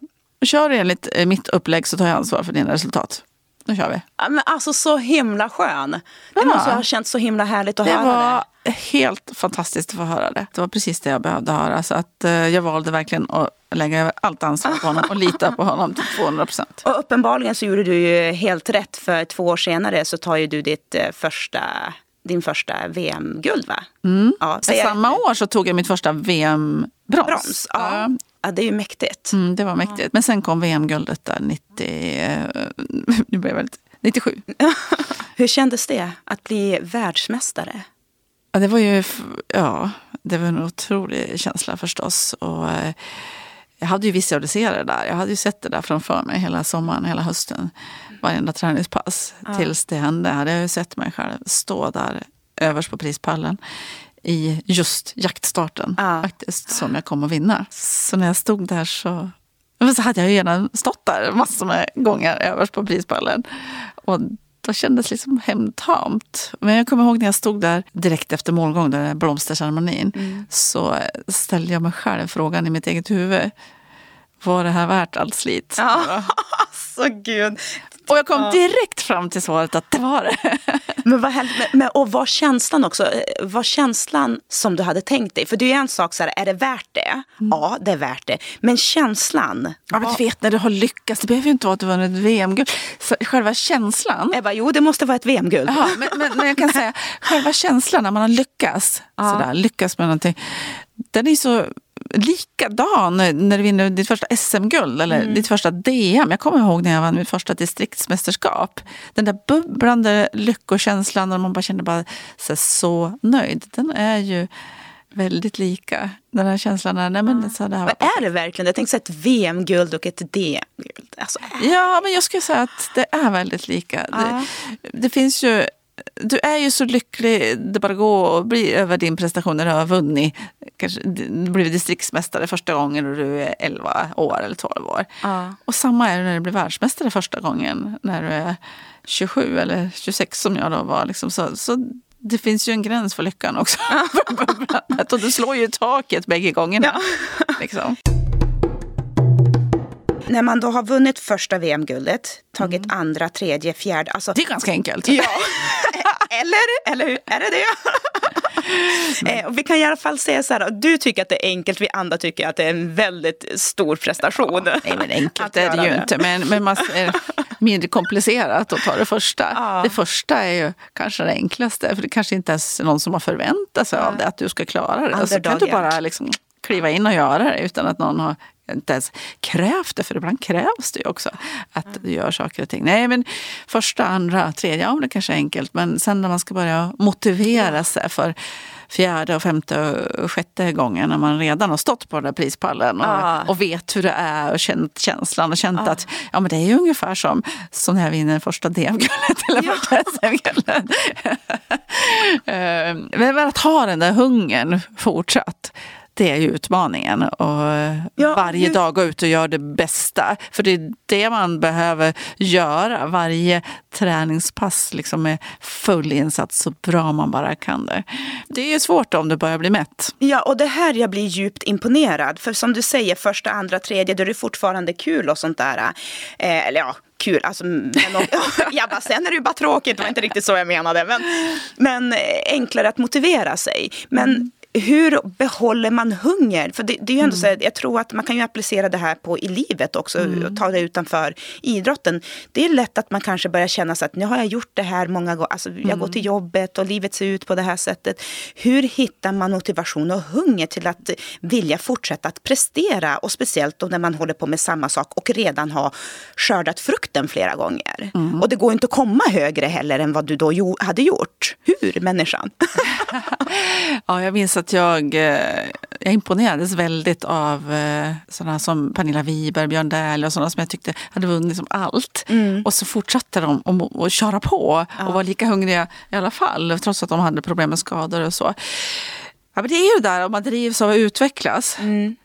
Speaker 2: Kör enligt eh, mitt upplägg så tar jag ansvar för dina resultat. Nu kör vi.
Speaker 1: Ja, men alltså så himla skön. Det ja. måste ha känts så himla härligt att
Speaker 2: det
Speaker 1: höra
Speaker 2: det. var helt fantastiskt att få höra det. Det var precis det jag behövde höra. Så att, eh, jag valde verkligen att lägga över allt ansvar på honom och lita på honom till 200 procent.
Speaker 1: Och uppenbarligen så gjorde du ju helt rätt. För två år senare så tar ju du ditt eh, första din första VM-guld va?
Speaker 2: Mm. Ja, Samma år så tog jag mitt första VM-brons. Brons,
Speaker 1: ja. Ja, det är ju mäktigt.
Speaker 2: Mm, det var mäktigt. Ja. Men sen kom VM-guldet där 90, nu blev jag 97.
Speaker 1: Hur kändes det att bli världsmästare?
Speaker 2: Ja, det var ju ja, det var en otrolig känsla förstås. Och, eh, jag hade ju visualiserat det där. Jag hade ju sett det där framför mig hela sommaren, hela hösten. Varenda träningspass. Ja. Tills det hände hade jag ju sett mig själv stå där överst på prispallen i just jaktstarten ja. faktiskt, som jag kom att vinna. Så när jag stod där så, så hade jag ju gärna stått där massor med gånger överst på prispallen. Och då kändes liksom hemtamt. Men jag kommer ihåg när jag stod där direkt efter målgång, där blomsterceremonin, mm. så ställde jag mig själv frågan i mitt eget huvud. Var det här värt allt slit?
Speaker 1: Ja, så gud.
Speaker 2: Och jag kom direkt fram till svaret att det var det.
Speaker 1: Men vad men, och var känslan också, var känslan som du hade tänkt dig? För det är ju en sak, så här, är det värt det? Mm. Ja, det är värt det. Men känslan?
Speaker 2: Ja, men du vet när du har lyckats, det behöver ju inte vara att du vunnit ett VM-guld. Själva känslan.
Speaker 1: Ebba, jo det måste vara ett VM-guld.
Speaker 2: Ja, men, men, men, jag kan säga, själva känslan när man har lyckats, ja. sådär, lyckats med någonting. Den är så likadan när du vinner ditt första SM-guld eller mm. ditt första DM. Jag kommer ihåg när jag vann mitt första distriktsmästerskap. Den där bubblande lyckokänslan när man bara kände bara så, så nöjd. Den är ju väldigt lika. Den här känslan när, nej men så det här
Speaker 1: var... är det verkligen? Jag tänkte säga ett VM-guld och ett DM-guld. Alltså,
Speaker 2: ja, men jag skulle säga att det är väldigt lika. Ja. Det, det, finns ju du är ju så lycklig det bara går att bli över din prestation när du har vunnit. Kanske, du blev distriktsmästare första gången och du är 11 år eller 12 år. Ja. Och samma är det när du blir världsmästare första gången när du är 27 eller 26 som jag då var. Liksom. Så, så det finns ju en gräns för lyckan också. och du slår ju taket bägge gångarna. Ja. Liksom.
Speaker 1: när man då har vunnit första VM-guldet, tagit
Speaker 2: Mm.
Speaker 1: andra, tredje, fjärde. Alltså,
Speaker 2: Det är ganska enkelt.
Speaker 1: Ja, eller, eller hur? Är det det? Eh, och vi kan i alla fall säga så här, du tycker att det är enkelt, vi andra tycker att det är en väldigt stor prestation.
Speaker 2: Nej men enkelt är det ju inte. Men, men man är mindre komplicerat att ta det första.
Speaker 1: Ja.
Speaker 2: Det första är ju kanske det enklaste. För det kanske inte är någon som har förväntat sig av det att du ska klara det. Så kan du bara liksom kliva in och göra det utan att någon har inte ens krävt det, för ibland krävs det ju också att du gör saker och ting. Nej, men första, andra, tredje, ja det kanske är enkelt. Men sen när man ska börja motivera sig för fjärde, och femte och sjätte gången när man redan har stått på den där prispallen och,
Speaker 1: Ja.
Speaker 2: och vet hur det är och känt känslan och känt att ja, men det är ju ungefär som, som när jag vinner första DM-guldet eller
Speaker 1: Ja.
Speaker 2: första SM-guldet. Eh, Men att ha den där hungern fortsatt, det är ju utmaningen. Och
Speaker 1: Ja,
Speaker 2: varje
Speaker 1: hur-
Speaker 2: dag gå ut och göra det bästa. För det är det man behöver göra. Varje träningspass liksom med full insats så bra man bara kan det. Det är ju svårt om du börjar bli mätt.
Speaker 1: Ja, och det här jag blir djupt imponerad. För som du säger, första, andra, tredje, då är det fortfarande kul och sånt där. Eh, eller ja, kul. Alltså, men, ja, bara, sen är det ju bara tråkigt, det var inte riktigt så jag menade. Men, men eh, enklare att motivera sig. Men hur behåller man hunger? För det, det är ju ändå så här, jag tror att man kan ju applicera det här på i livet också, och ta det utanför idrotten. Det är lätt att man kanske börjar känna så att nu har jag gjort det här många gånger, alltså, jag går till jobbet och livet ser ut på det här sättet. Hur hittar man motivation och hunger till att vilja fortsätta att prestera? Och speciellt då när man håller på med samma sak och redan har skördat frukten flera gånger. Och det går inte att komma högre heller än vad du då hade gjort. Hur, människan?
Speaker 2: Ja, jag minns att jag, eh, jag imponerades väldigt av eh, sådana som Pernilla Wiberg, Björn Dählie och sådana som jag tyckte hade vunnit liksom allt. Och så fortsatte de att att köra på och var lika hungriga i alla fall, trots att de hade problem med skador och så. Ja, men det är ju det där, om man drivs av att utvecklas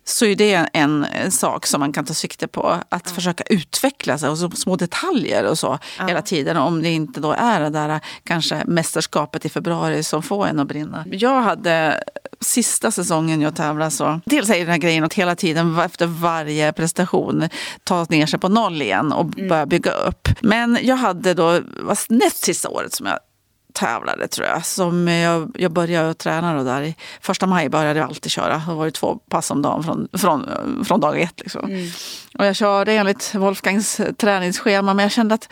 Speaker 2: så är det en, en sak som man kan ta sikte på. Att försöka utveckla sig och så små detaljer och så hela tiden. Om det inte då är det där kanske mästerskapet i februari som får en att brinna. Jag hade sista säsongen jag tävlade så, dels är det den här grejen att hela tiden efter varje prestation ta ner sig på noll igen och börja bygga upp. Men jag hade då, var näst sista året som jag tävlade tror jag. Som jag, jag började träna då där. I första maj började jag alltid köra. Det var det två pass om dagen från, från, från dag ett. Liksom. Och jag körde enligt Wolfgangs träningsschema men jag kände att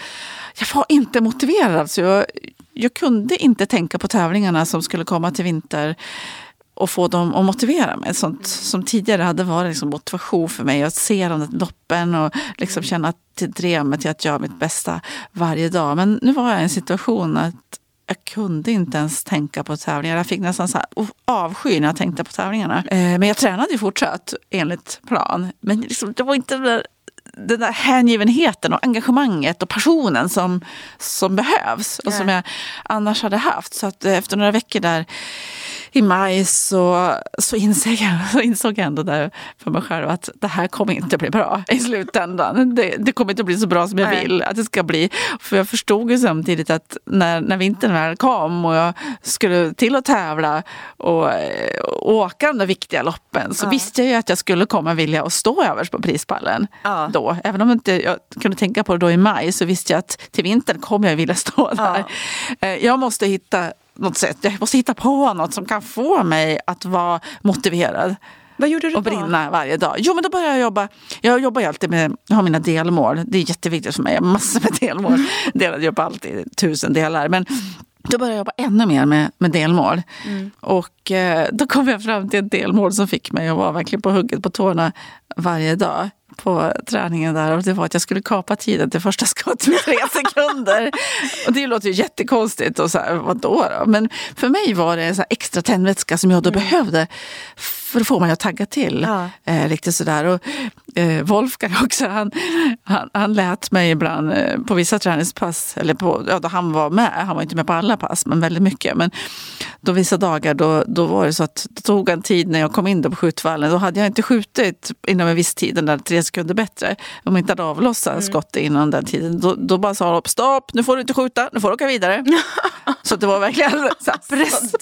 Speaker 2: jag var inte motiverad. Så jag, jag kunde inte tänka på tävlingarna som skulle komma till vinter och få dem att motivera mig. Sånt som tidigare hade varit liksom motivation för mig. Att se de där loppen och liksom känna att det drev mig till att göra mitt bästa varje dag. Men nu var jag i en situation att jag kunde inte ens tänka på tävlingar. Jag fick nästan så här avsky när jag tänkte på tävlingarna. Eh, Men jag tränade ju fortsatt enligt plan. Men liksom, det var inte den där, den där hängivenheten och engagemanget och passionen som, som behövs och som jag annars hade haft. Så att eh, efter några veckor där i maj så, så, insåg jag, så insåg jag ändå där för mig själv att det här kommer inte bli bra i slutändan. Det, det kommer inte bli så bra som jag
Speaker 1: Nej.
Speaker 2: vill att det ska bli. För jag förstod ju samtidigt att när, när vintern väl kom och jag skulle till att tävla och, och åka de där viktiga loppen så visste jag ju att jag skulle komma vilja att stå överst på prispallen
Speaker 1: Ja.
Speaker 2: då. Även om inte jag kunde tänka på det då i maj så visste jag att till vintern kommer jag vilja stå där. Eh, Jag måste hitta något sätt. Jag måste hitta på något som kan få mig att vara motiverad
Speaker 1: Vad gjorde du
Speaker 2: och
Speaker 1: då?
Speaker 2: brinna varje dag. Jo, men då började jag jobba. Jag jobbar ju alltid med, jag har mina delmål. Det är jätteviktigt för mig. Jag har massor med delmål. Delade upp allt i tusen delar. Men då började jag jobba ännu mer med, med delmål. Och eh, då kom jag fram till ett delmål som fick mig att vara verkligen på hugget på tårna varje dag på träningen där och det var att jag skulle kapa tiden till första skott med tre sekunder. Och det låter ju jättekonstigt och så här, vadå då? Men för mig var det en extra tändvätska som jag då behövde för att få mig att tagga till.
Speaker 1: Ja.
Speaker 2: Eh, riktigt sådär. Och, eh, Wolfgang också, han, han, han lät mig ibland eh, på vissa träningspass, eller på, ja, då han var med, han var inte med på alla pass, men väldigt mycket. Men då vissa dagar då, då var det så att det tog en tid när jag kom in då på skjutvallen. Då hade jag inte skjutit inom en viss tid, den där tre sekunder bättre. Om jag inte hade avlossat skottet innan den tiden, då, då bara sa de stopp, nu får du inte skjuta, nu får du åka vidare. så det var verkligen så här press.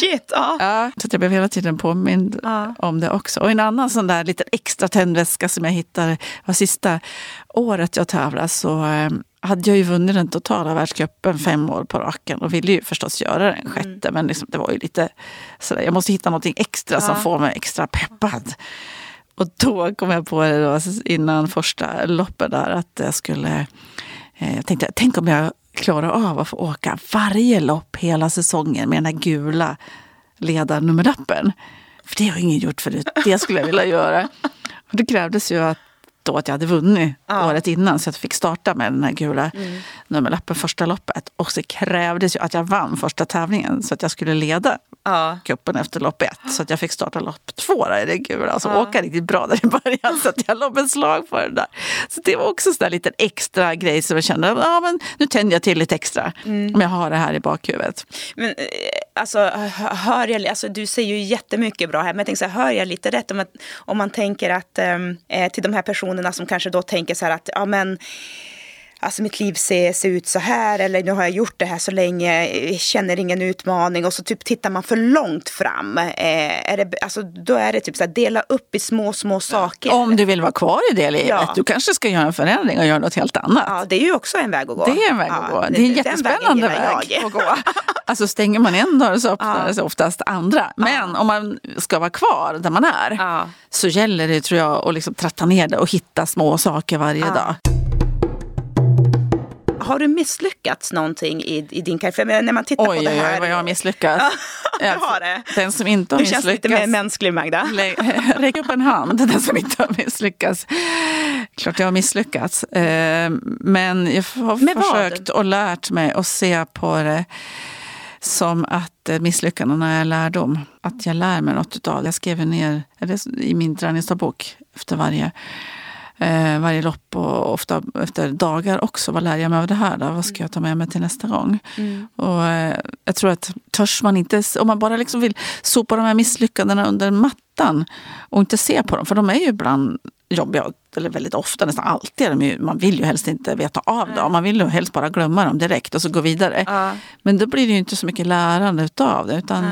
Speaker 1: Shit, ja.
Speaker 2: Ja, så jag blev hela tiden påmind ja. om det också. Och en annan sån där liten extra tändväska som jag hittade var sista året jag tävlade så eh, hade jag ju vunnit den totala världscupen fem år på raken och ville ju förstås göra den mm. sjätte. Mm. Men liksom, det var ju lite sådär, jag måste hitta något extra ja. som får mig extra peppad. Och då kom jag på det då, innan första loppet där att jag skulle... Eh, jag tänkte, tänk om jag klarar av att få åka varje lopp hela säsongen med den här gula ledarnummerlappen. För det har ingen gjort förut. Det skulle jag vilja göra. Och det krävdes ju att då att jag hade vunnit ja. året innan så jag fick starta med den här gula mm. nummerlappen första loppet. Och så krävdes ju att jag vann första tävlingen så att jag skulle leda ja. kuppen efter lopp ett. Så att jag fick starta lopp två där i det gula. Alltså ja. åka riktigt bra där i början så att jag låg slag för det där. Så det var också en liten extra grej som jag kände, ja men nu tänder jag till lite extra. Mm. Om jag har det här i bakhuvudet.
Speaker 1: Men eh, alltså, hör jag, alltså du säger ju jättemycket bra här, men jag tänker så här, hör jag lite rätt om, att, om man tänker att ehm, eh, till de här personerna som kanske då tänker så här att, ja men alltså mitt liv ser, ser ut så här eller nu har jag gjort det här så länge, känner ingen utmaning och så typ tittar man för långt fram. Eh, är det, alltså, då är det typ så här, dela upp i små, små saker.
Speaker 2: Om du vill vara kvar i det livet, ja. du kanske ska göra en förändring och göra något helt annat.
Speaker 1: Ja, det är ju också en väg att gå.
Speaker 2: Det är en väg att gå. Det är en jättespännande väg att gå. Alltså stänger man en dörr så öppnar ja. sig oftast andra. Men om man ska vara kvar där man är så gäller det tror jag att liksom tratta ner det och hitta små saker varje dag
Speaker 1: har du misslyckats någonting i, i din karriär? För när man tittar
Speaker 2: oj,
Speaker 1: på det här.
Speaker 2: Oj, vad jag har misslyckats.
Speaker 1: Ja, du har det.
Speaker 2: Den som inte har
Speaker 1: du
Speaker 2: misslyckats. Du
Speaker 1: känns lite mer mänsklig Magda.
Speaker 2: Räck upp en hand, den som inte har misslyckats. Klart jag har misslyckats. Eh, men jag har Med försökt vad? och lärt mig att se på det som att eh, misslyckandena är lärdom. Att jag lär mig något utav det. Jag skrev ner i min träningsdagbok efter varje eh, varje lopp och ofta efter dagar också. Vad lär jag mig av det här? Då? Vad ska jag ta med mig till nästa gång? Mm. Och, eh, jag tror att törs man inte, om man bara liksom vill sopa de här misslyckandena under mattan och inte se på dem, för de är ju ibland jobbiga, eller väldigt ofta, nästan alltid är de ju, man vill ju helst inte veta av dem. Man vill ju helst bara glömma dem direkt och så gå vidare. Ja. Men då blir det ju inte så mycket lärande utav det. Utan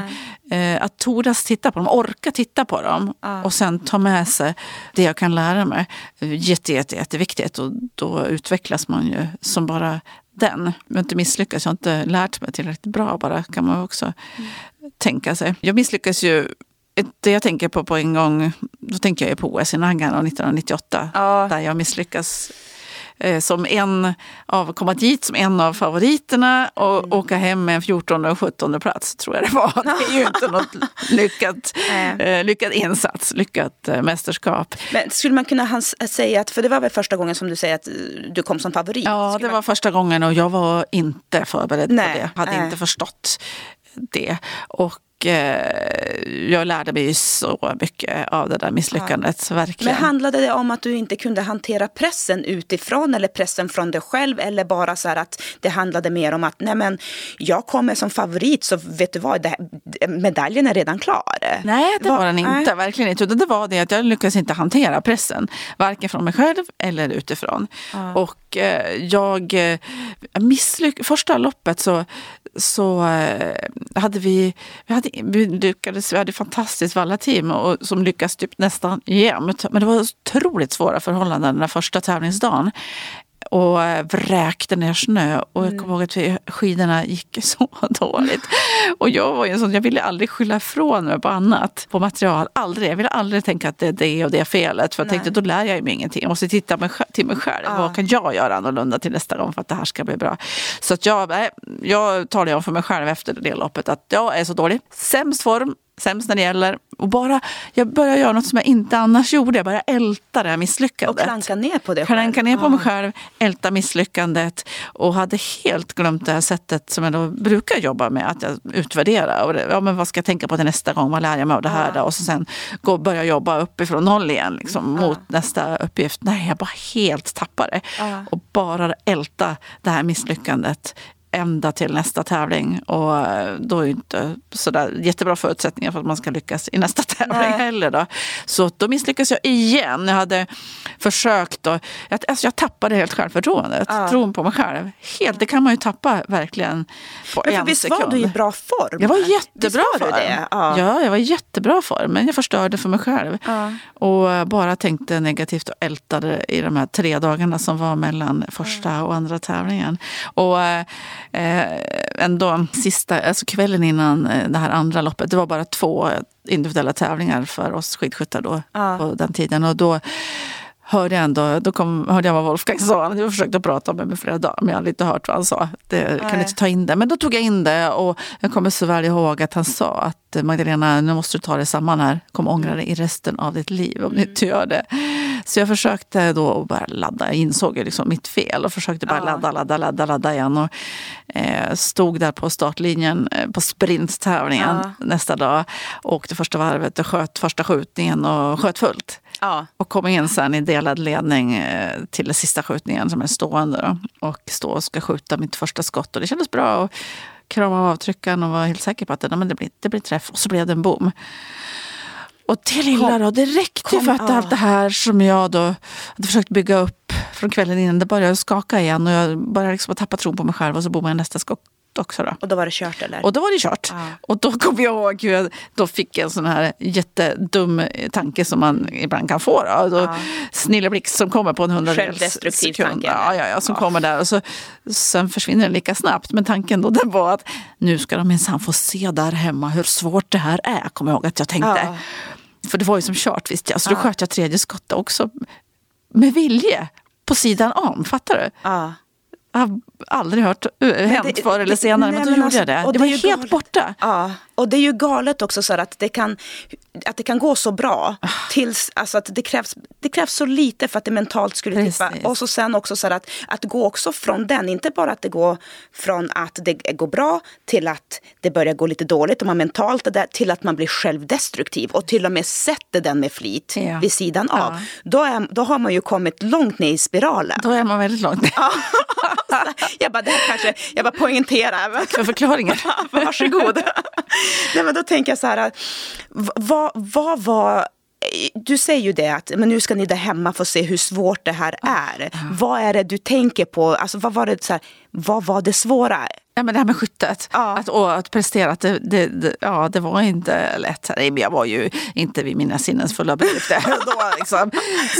Speaker 2: eh, att tordas titta på dem, orka titta på dem och sen ta med sig det jag kan lära mig. Jätte, jätte, jätteviktigt och då utvecklas man ju som bara den. Jag har inte misslyckats, jag har inte lärt mig tillräckligt bra bara kan man också mm. tänka sig. Jag misslyckas ju det jag tänker på på en gång, då tänker jag på OS i Nagano 1998. Ja. Där jag misslyckas eh, som en av, komma dit som en av favoriterna och mm. åka hem med en 14 och 17 plats tror jag det var. Det är ju inte något lyckat, eh, lyckad insats, lyckat eh, mästerskap.
Speaker 1: Men skulle man kunna säga att, för det var väl första gången som du säger att du kom som favorit?
Speaker 2: Ja, det man... var första gången och jag var inte förberedd Nej. på det. Hade inte förstått det. Och Eh, jag lärde mig så mycket av det där misslyckandet. Ja. Verkligen.
Speaker 1: Men handlade det om att du inte kunde hantera pressen utifrån eller pressen från dig själv eller bara så att det handlade mer om att nej men jag kommer som favorit så vet du vad, det, medaljen är redan klar.
Speaker 2: Nej, det var, var den inte. Nej. Verkligen inte. Det var det att jag lyckades inte hantera pressen. Varken från mig själv eller utifrån. Ja. Och eh, jag eh, misslyckades. Första loppet så, så hade vi, vi hade vi lyckades, vi hade ett fantastiskt vallateam och, som lyckades typ nästan jämt. Men det var otroligt svåra förhållanden den första tävlingsdagen och vräkte ner snö. Och jag kommer ihåg att skidorna gick så dåligt. Och jag var ju en sån, jag ville aldrig skylla ifrån mig på annat, på material. Aldrig. Jag ville aldrig tänka att det är det och det felet. För jag Nej. tänkte då lär jag mig ingenting. Jag måste titta till mig själv. Ja. Vad kan jag göra annorlunda till nästa gång för att det här ska bli bra? Så att jag, jag talade om för mig själv efter det loppet att jag är så dålig. Sämst form, sämst när det gäller. Och bara, jag började göra något som jag inte annars gjorde. Jag började älta det här misslyckandet.
Speaker 1: Och klanka ner på det
Speaker 2: själv. Klanka ner på mig själv, älta misslyckandet. Och hade helt glömt det här sättet som jag då brukar jobba med. Att jag utvärderar. Och det, ja, men vad ska jag tänka på till nästa gång? Vad lär jag mig av det här? Då? Och så sen gå börja jobba uppifrån noll igen. Liksom, mot nästa uppgift. Nej, jag bara helt tappade. Och bara älta det här misslyckandet ända till nästa tävling. Och eh, då är det inte sådär jättebra förutsättningar för att man ska lyckas i nästa tävling Nej. heller. Då. Så då misslyckades jag igen. Jag hade försökt och jag, alltså jag tappade helt självförtroendet. Ja. Tron på mig själv. Helt, det kan man ju tappa verkligen på Men en
Speaker 1: visst
Speaker 2: sekund.
Speaker 1: var du i bra form?
Speaker 2: Jag var jättebra form. Ja. ja. jag var i jättebra form. Men jag förstörde för mig själv. Ja. Och bara tänkte negativt och ältade i de här tre dagarna som var mellan första och andra tävlingen. Och eh, ändå sista, alltså kvällen innan eh, det här andra loppet, det var bara två individuella tävlingar för oss skidskyttar då ja. på den tiden. Och då hörde jag ändå, då kom, hörde jag vad Wolfgang sa. Jag försökte prata med mig flera dagar men jag hade inte hört vad han sa. Det, kan inte ta in det. Men då tog jag in det och jag kommer så väl ihåg att han sa att Magdalena, nu måste du ta dig samman här. Kommer ångra dig i resten av ditt liv om du inte gör det. Så jag försökte då bara ladda. Jag insåg liksom mitt fel och försökte bara ladda, ladda, ladda, ladda igen. Och, eh, stod där på startlinjen eh, på sprinttävlingen ja. nästa dag. Åkte första varvet och sköt första skjutningen och sköt fullt. Ja. Och kom in sen i delad ledning eh, till den sista skjutningen som är stående. Då. Och stå och ska skjuta mitt första skott. Och det kändes bra. Och krama av avtryckaren och var helt säker på att det, men det, blir, det blir träff. Och så blev det en bom. Och det lilla då, det räckte kom, för att ja. allt det här som jag då hade försökt bygga upp från kvällen innan, det började skaka igen och jag började liksom tappa tron på mig själv och så bommade jag nästa skott också. Då.
Speaker 1: Och då var det kört eller?
Speaker 2: Och då var det kört. Ja. Och då kommer jag ihåg hur jag då fick en sån här jättedum tanke som man ibland kan få. Då. då ja. Snilleblixt som kommer på en hundradels sekund. Ja, ja, ja, som ja. kommer där. Och så, sen försvinner den lika snabbt. Men tanken då den var att nu ska de minsann få se där hemma hur svårt det här är. Kommer jag ihåg att jag tänkte. För det var ju som kört visste jag. Så då sköt jag tredje skottet också med vilje. På sidan om, fattar du? Ja. Jag aldrig hört uh, hänt förr eller senare, nej, men då men gjorde alltså, jag det. Det var helt galet. borta.
Speaker 1: Ja, och det är ju galet också så att det kan, att det kan gå så bra. Tills, alltså att det, krävs, det krävs så lite för att det mentalt skulle tippa. Och så sen också så att, att gå också från den, inte bara att det går från att det går bra till att det börjar gå lite dåligt och man mentalt är där, till att man blir självdestruktiv och till och med sätter den med flit ja. vid sidan av. Ja. Då, är, då har man ju kommit långt ner i spiralen.
Speaker 2: Då är man väldigt långt ner. Ja.
Speaker 1: jag bara, det här kanske, jag bara poängterar.
Speaker 2: Tack för förklaringen.
Speaker 1: Varsågod. Nej, men då tänker jag så här, vad, vad var du säger ju det att men nu ska ni där hemma få se hur svårt det här är. Mm. Vad är det du tänker på? Alltså, vad, var det, så här, vad var det svåra?
Speaker 2: Ja, men det här med skyttet, ja. att, och att prestera, att det, det, det, ja, det var inte lätt. Jag var ju inte vid mina sinnens fulla bedrifter. då, liksom.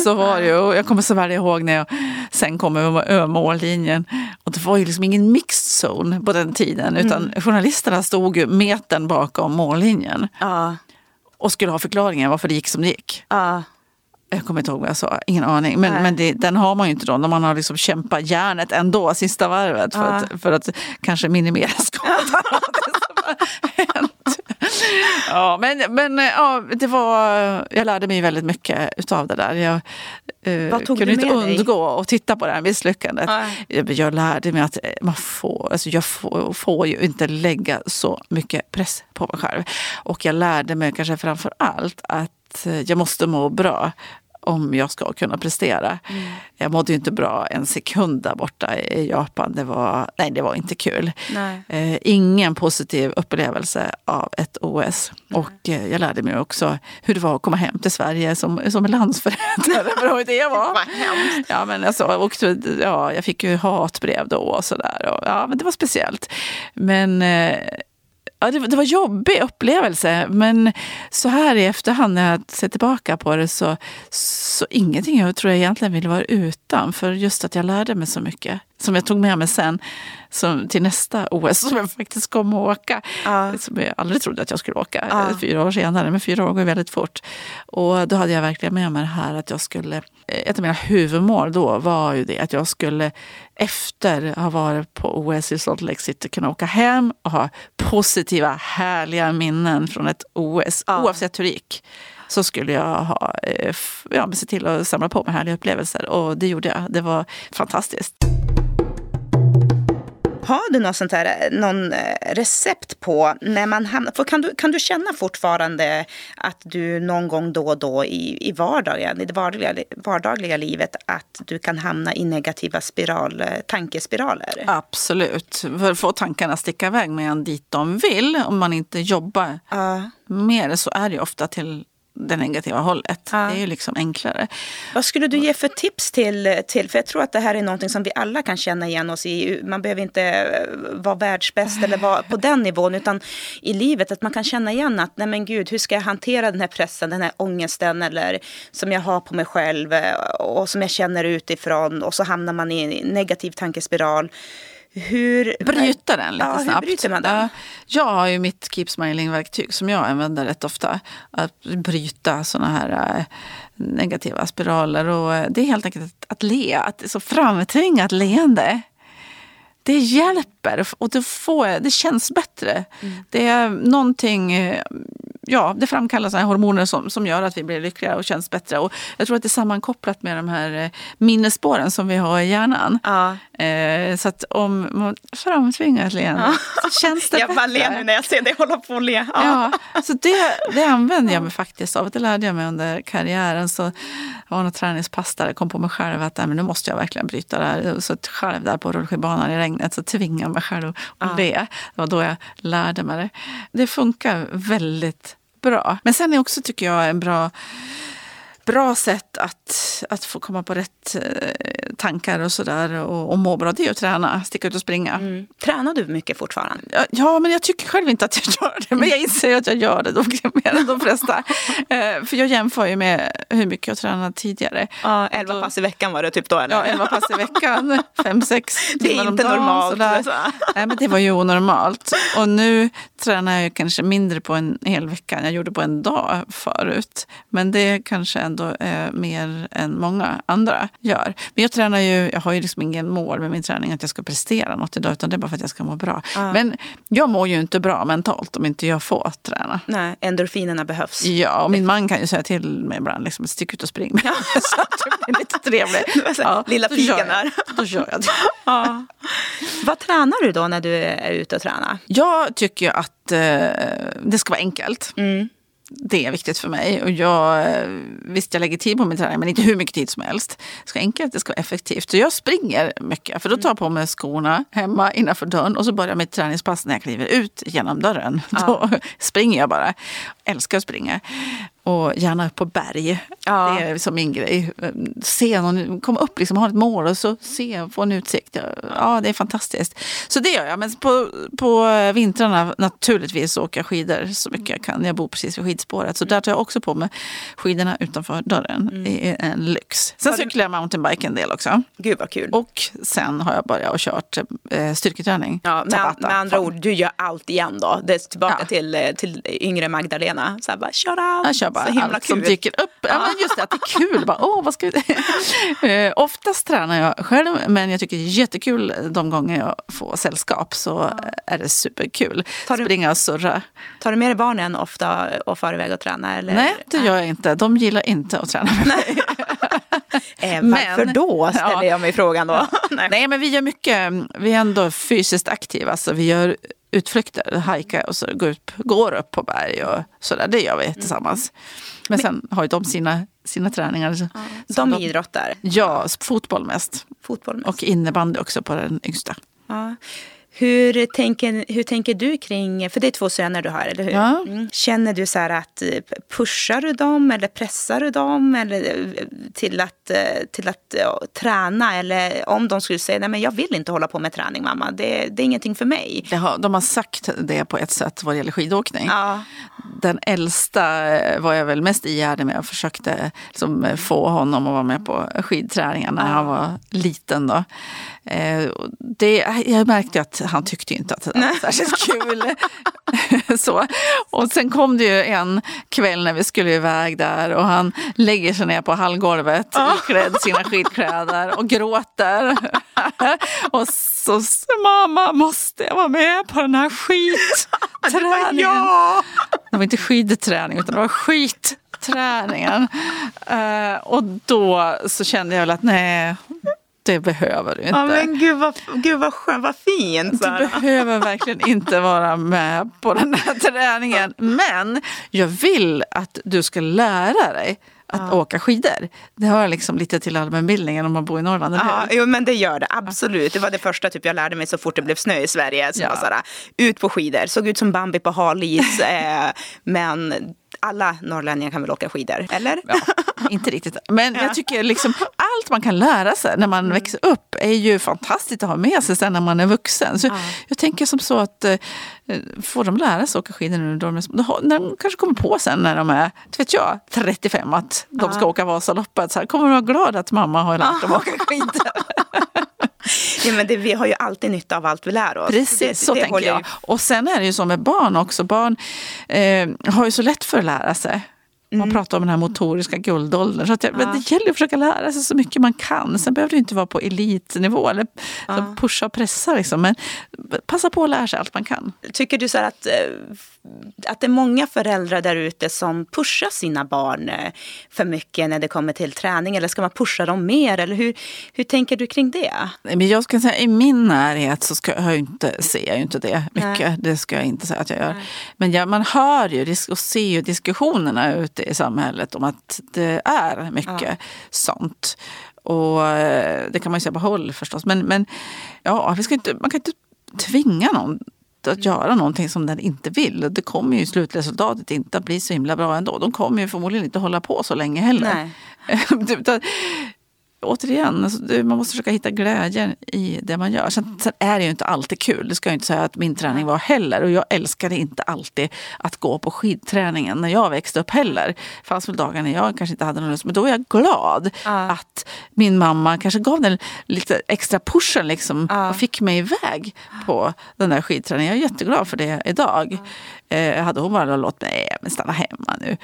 Speaker 2: Så var det ju. Jag kommer så väl ihåg när jag sen kom över mållinjen. Och det var ju liksom ingen mixed zone på den tiden, utan mm. journalisterna stod ju metern bakom mållinjen. Ja och skulle ha förklaringen varför det gick som det gick. Uh. Jag kommer inte ihåg vad jag sa, ingen aning. Men, men det, den har man ju inte då när man har liksom kämpat järnet ändå sista varvet för, uh. att, för att kanske minimera skadan. ja, men men ja, det var, jag lärde mig väldigt mycket av det där. Jag eh, kunde inte undgå att titta på det här misslyckandet. Jag, jag lärde mig att man får, alltså jag får, får ju inte lägga så mycket press på mig själv. Och jag lärde mig kanske framför allt att jag måste må bra om jag ska kunna prestera. Mm. Jag mådde ju inte bra en sekund där borta i Japan. Det var, nej, det var inte kul. Eh, ingen positiv upplevelse av ett OS. Nej. Och eh, jag lärde mig också hur det var att komma hem till Sverige som, som landsförrädare. det var. ja, men alltså, och, ja, jag fick ju hatbrev då och sådär. Ja, men det var speciellt. Men eh, Ja, det, det var en jobbig upplevelse, men så här i efterhand när jag ser tillbaka på det så, så ingenting jag tror jag egentligen ville vara utan. För just att jag lärde mig så mycket som jag tog med mig sen som, till nästa OS som jag faktiskt kom att åka. Ja. Som jag aldrig trodde att jag skulle åka ja. fyra år senare, men fyra år går väldigt fort. Och då hade jag verkligen med mig det här att jag skulle, ett av mina huvudmål då var ju det att jag skulle efter att ha varit på OS i Salt Lake City kunna åka hem och ha positiva, härliga minnen från ett OS, ja. oavsett hur det gick så skulle jag ha, eh, ja, se till att samla på mig härliga upplevelser. Och det gjorde jag. Det var fantastiskt.
Speaker 1: Har du något sånt här, någon eh, recept på när man hamnar... För kan, du, kan du känna fortfarande att du någon gång då och då i, i vardagen, i det vardagliga, vardagliga livet att du kan hamna i negativa spiral, eh, tankespiraler?
Speaker 2: Absolut. För att få tankarna sticka iväg med en dit de vill, om man inte jobbar
Speaker 1: Ja.
Speaker 2: med det så är det ofta till det negativa hållet.
Speaker 1: Ja.
Speaker 2: Det är ju liksom enklare.
Speaker 1: Vad skulle du ge för tips till, till, för jag tror att det här är någonting som vi alla kan känna igen oss i. Man behöver inte eh, vara världsbäst eller vara på den nivån, utan i livet att man kan känna igen att, nej men gud, hur ska jag hantera den här pressen, den här ångesten eller som jag har på mig själv eh, och som jag känner utifrån och så hamnar man i en negativ tankespiral. Hur...
Speaker 2: Bryta den lite
Speaker 1: Ja, hur
Speaker 2: snabbt.
Speaker 1: bryter man den?
Speaker 2: Ja, Jag har ju mitt Keep Smiling-verktyg som jag använder rätt ofta. Att bryta såna här eh, negativa spiraler. Och eh, det är helt enkelt att, att le, att så framtvinga ett leende. Det hjälper och det, får, det känns bättre.
Speaker 1: Mm.
Speaker 2: Det är någonting, eh, ja det framkallar såna hormoner som, som gör att vi blir lyckligare och känns bättre. Och jag tror att det är sammankopplat med de här eh, minnesspåren som vi har i hjärnan.
Speaker 1: Ja.
Speaker 2: Eh, så att om man framtvingar ett leende så känns det
Speaker 1: Jag bara ler nu
Speaker 2: bättre.
Speaker 1: när jag ser dig hålla på och le.
Speaker 2: Ja, så det, det använder jag mig faktiskt av. Det lärde jag mig under karriären. Så jag var något träningspass där jag kom på mig själv att nej, men nu måste jag verkligen bryta det här. Så att själv där på rullskidbanan i regnet så tvingade jag mig själv att le. Det var då jag lärde mig det. Det funkar väldigt bra. Men sen är också, tycker jag, en bra bra sätt att, att få komma på rätt eh, tankar och sådär och, och må bra, det är att träna, sticka ut och springa.
Speaker 1: Mm. Tränar du mycket fortfarande?
Speaker 2: Ja, Ja, men jag tycker själv inte att jag gör det. Men jag inser att jag gör det då, mer än de flesta. Eh, för jag jämför ju med hur mycket jag tränade tidigare.
Speaker 1: Ja, elva pass i veckan var det typ då eller?
Speaker 2: Ja, 11 pass i veckan, 5-6
Speaker 1: Det är inte
Speaker 2: dagen.
Speaker 1: normalt,
Speaker 2: sådär.
Speaker 1: så.
Speaker 2: Nej, men det var ju onormalt. Och nu tränar jag kanske mindre på en hel vecka än jag gjorde på en dag förut. Men det kanske ändå är mer än många andra gör. Men jag tränar ju, jag har ju liksom ingen mål med min träning att jag ska prestera något idag, utan det är bara för att jag ska må bra.
Speaker 1: Ja.
Speaker 2: Men jag mår ju inte bra mentalt om inte jag får träna.
Speaker 1: Nej, endorfinerna behövs.
Speaker 2: Ja, och min man kan ju säga till mig ibland, liksom, stick ut och spring. så att det blir lite trevligt.
Speaker 1: Här, lilla piken där.
Speaker 2: Då kör jag det.
Speaker 1: Ja. Vad tränar du då när du är ute och tränar?
Speaker 2: Jag tycker att eh, det ska vara enkelt.
Speaker 1: Mm.
Speaker 2: Det är viktigt för mig. Och jag, eh, visst, jag lägger tid på min träning, men inte hur mycket tid som helst. Det ska vara enkelt, det ska vara effektivt. Så jag springer mycket, för då tar jag på mig skorna hemma innanför dörren och så börjar mitt träningspass när jag kliver ut genom dörren. Då springer jag bara. Älskar att springa. Och gärna upp på berg.
Speaker 1: Ja.
Speaker 2: Det är som min grej. Se någon, komma upp, liksom, ha ett mål och så se, få en utsikt. Ja, det är fantastiskt. Så det gör jag. Men på, på vintrarna naturligtvis åker jag skidor så mycket jag kan. Jag bor precis vid skidspåret. Så där tar jag också på mig skidorna utanför dörren. Det är en lyx. Sen
Speaker 1: du-
Speaker 2: cyklar jag mountainbike en del också.
Speaker 1: Gud vad kul.
Speaker 2: Och sen har jag börjat och kört eh, styrketräning.
Speaker 1: Ja, med, med andra ord, du gör allt igen då. Det är tillbaka
Speaker 2: Ja.
Speaker 1: till, eh, till yngre Magdalena. Så här bara, shut out.
Speaker 2: Jag kör bara allt som
Speaker 1: kul.
Speaker 2: dyker upp. Ja, men just det, att det är kul. Bara, Åh, vad ska vi... eh, oftast tränar jag själv, men jag tycker det är jättekul de gånger jag får sällskap. Så är det superkul.
Speaker 1: Tar du-
Speaker 2: Springa och surra.
Speaker 1: Tar du med dig barnen ofta och far iväg och tränar? Eller?
Speaker 2: Nej, det gör jag inte. De gillar inte att träna med mig.
Speaker 1: Eh,
Speaker 2: Men-
Speaker 1: varför då, ställer
Speaker 2: Ja.
Speaker 1: jag mig frågan då. Nej.
Speaker 2: Nej, men vi gör mycket. Vi är ändå fysiskt aktiva. Så vi gör utflykter, hajkar och så går upp, går upp på berg och sådär. Det gör vi tillsammans. Men sen har ju de sina, sina träningar. Så
Speaker 1: De idrottar.
Speaker 2: Ja, fotboll mest.
Speaker 1: Fotboll mest.
Speaker 2: Och innebandy också på den yngsta.
Speaker 1: Ja. Hur, tänker, hur tänker du kring, för det är två söner du har, eller hur?
Speaker 2: Ja.
Speaker 1: Mm. Känner du så här att eh, pushar du dem eller pressar du dem eller, eh, till att, eh, till att ja, träna? Eller om de skulle säga, nej men jag vill inte hålla på med träning mamma, det, det är ingenting för mig.
Speaker 2: Har, de har sagt det på ett sätt vad det gäller skidåkning.
Speaker 1: Ja.
Speaker 2: Den äldsta var jag väl mest ihärdig med och försökte liksom få honom att vara med på skidträningen när han var liten. Då. Eh, Det, jag märkte att han tyckte inte att det var särskilt kul. Så. Och sen kom det ju en kväll när vi skulle iväg där och han lägger sig ner på hallgolvet iklädd sina skidkläder och gråter. och så mamma måste jag vara med på den här skitträningen.
Speaker 1: Ja!
Speaker 2: Det var inte skidträning utan det var skitträningen. Eh, och då så kände jag väl att nej, det behöver du inte.
Speaker 1: Ja, men gud vad, gud vad skönt, vad fint.
Speaker 2: Du behöver verkligen inte vara med på den här träningen. Men jag vill att du ska lära dig att ja. åka skidor. Det hör liksom lite till allmänbildningen om man bor i Norrland.
Speaker 1: Ja, jo, men det gör det absolut. Det var det första typ, jag lärde mig så fort det blev snö i Sverige. Så ja. såhär, ut på skidor, såg ut som Bambi på halis. eh, men alla norrlänningar kan väl åka skidor, eller?
Speaker 2: Ja, inte riktigt. Men jag tycker liksom allt man kan lära sig när man mm. växer upp är ju fantastiskt att ha med sig sen när man är vuxen. Så ja. Jag tänker som så att eh, får de lära sig åka skidor nu, de, när de kanske kommer på sen när de är vet jag, 35 att de ska åka Vasaloppet, så här, kommer de vara glada att mamma har lärt dem åka skidor.
Speaker 1: ja, men det, vi har ju alltid nytta av allt vi lär oss.
Speaker 2: Precis, det, så det tänker jag. Och sen är det ju så med barn också. Barn eh, har ju så lätt för att lära sig. Man mm. pratar om den här motoriska guldåldern. Så att jag, ja. men det gäller att försöka lära sig så mycket man kan. Sen behöver det inte vara på elitnivå eller ja. pusha och pressa. Liksom. Men passa på att lära sig allt man kan.
Speaker 1: Tycker du så att, eh, att det är många föräldrar där ute som pushar sina barn eh, för mycket när det kommer till träning? Eller ska man pusha dem mer? Eller hur, hur tänker du kring det?
Speaker 2: Men jag ska säga, I min närhet så ska jag inte, ser jag inte det mycket. Nej. Det ska jag inte säga att jag gör. Nej. Men ja, man hör ju och ser ju diskussionerna ute i samhället om att det är mycket ja. sånt. Och eh, det kan man ju säga på håll förstås. Men, men ja, vi ska inte, man kan inte tvinga någon att göra någonting som den inte vill. Det kommer ju slutresultatet inte att bli så himla bra ändå. De kommer ju förmodligen inte hålla på så länge heller. återigen, alltså, man måste försöka hitta glädjen i det man gör. Sen, sen, är det ju inte alltid kul, det ska jag inte säga att min träning var heller. Och jag älskade inte alltid att gå på skidträningen när jag växte upp heller. Det fanns väl dagar när jag kanske inte hade någon lust, men då var jag glad ja. att min mamma kanske gav den lite extra pushen liksom, ja. och fick mig iväg på den där skidträningen. Jag är jätteglad för det idag. Ja. Eh, hade hon bara låtit mig stanna hemma nu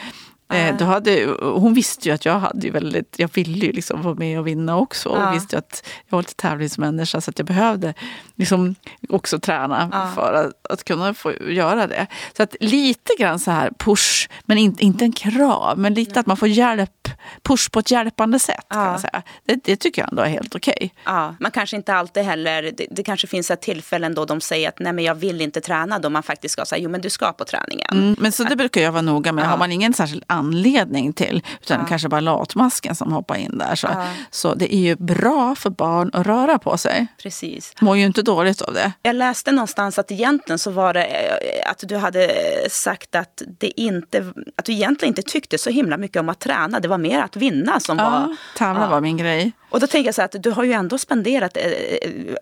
Speaker 2: Eh, då hade, hon visste ju att jag hade väldigt, jag ville ju liksom vara med och vinna också. Och ja. visste att jag var lite tävlingsmänniska så att jag behövde liksom också träna ja. för att, att, kunna få göra det. Så att lite grann så här push, men inte, inte en krav. Men lite att man får hjälp, push på ett hjälpande sätt. Ja. Kan man säga. Det, det, tycker jag ändå är helt okej. Okay.
Speaker 1: Ja, man kanske inte alltid heller, det, det, kanske finns ett tillfällen då de säger att nej men jag vill inte träna. Då man faktiskt ska säga jo men du ska på träningen.
Speaker 2: Mm, men så det brukar jag vara noga med. Har man ingen särskild anledning till. Utan ja. kanske bara latmasken som hoppar in där. Så, ja. så det är ju bra för barn att röra på sig.
Speaker 1: Precis.
Speaker 2: Mår ju inte dåligt av det.
Speaker 1: Jag läste någonstans att egentligen så var det eh, att du hade sagt att, det inte, att du egentligen inte tyckte så himla mycket om att träna. Det var mer att vinna som ja, var...
Speaker 2: Tävla ja. var min grej.
Speaker 1: Och då tänker jag så att du har ju ändå spenderat eh,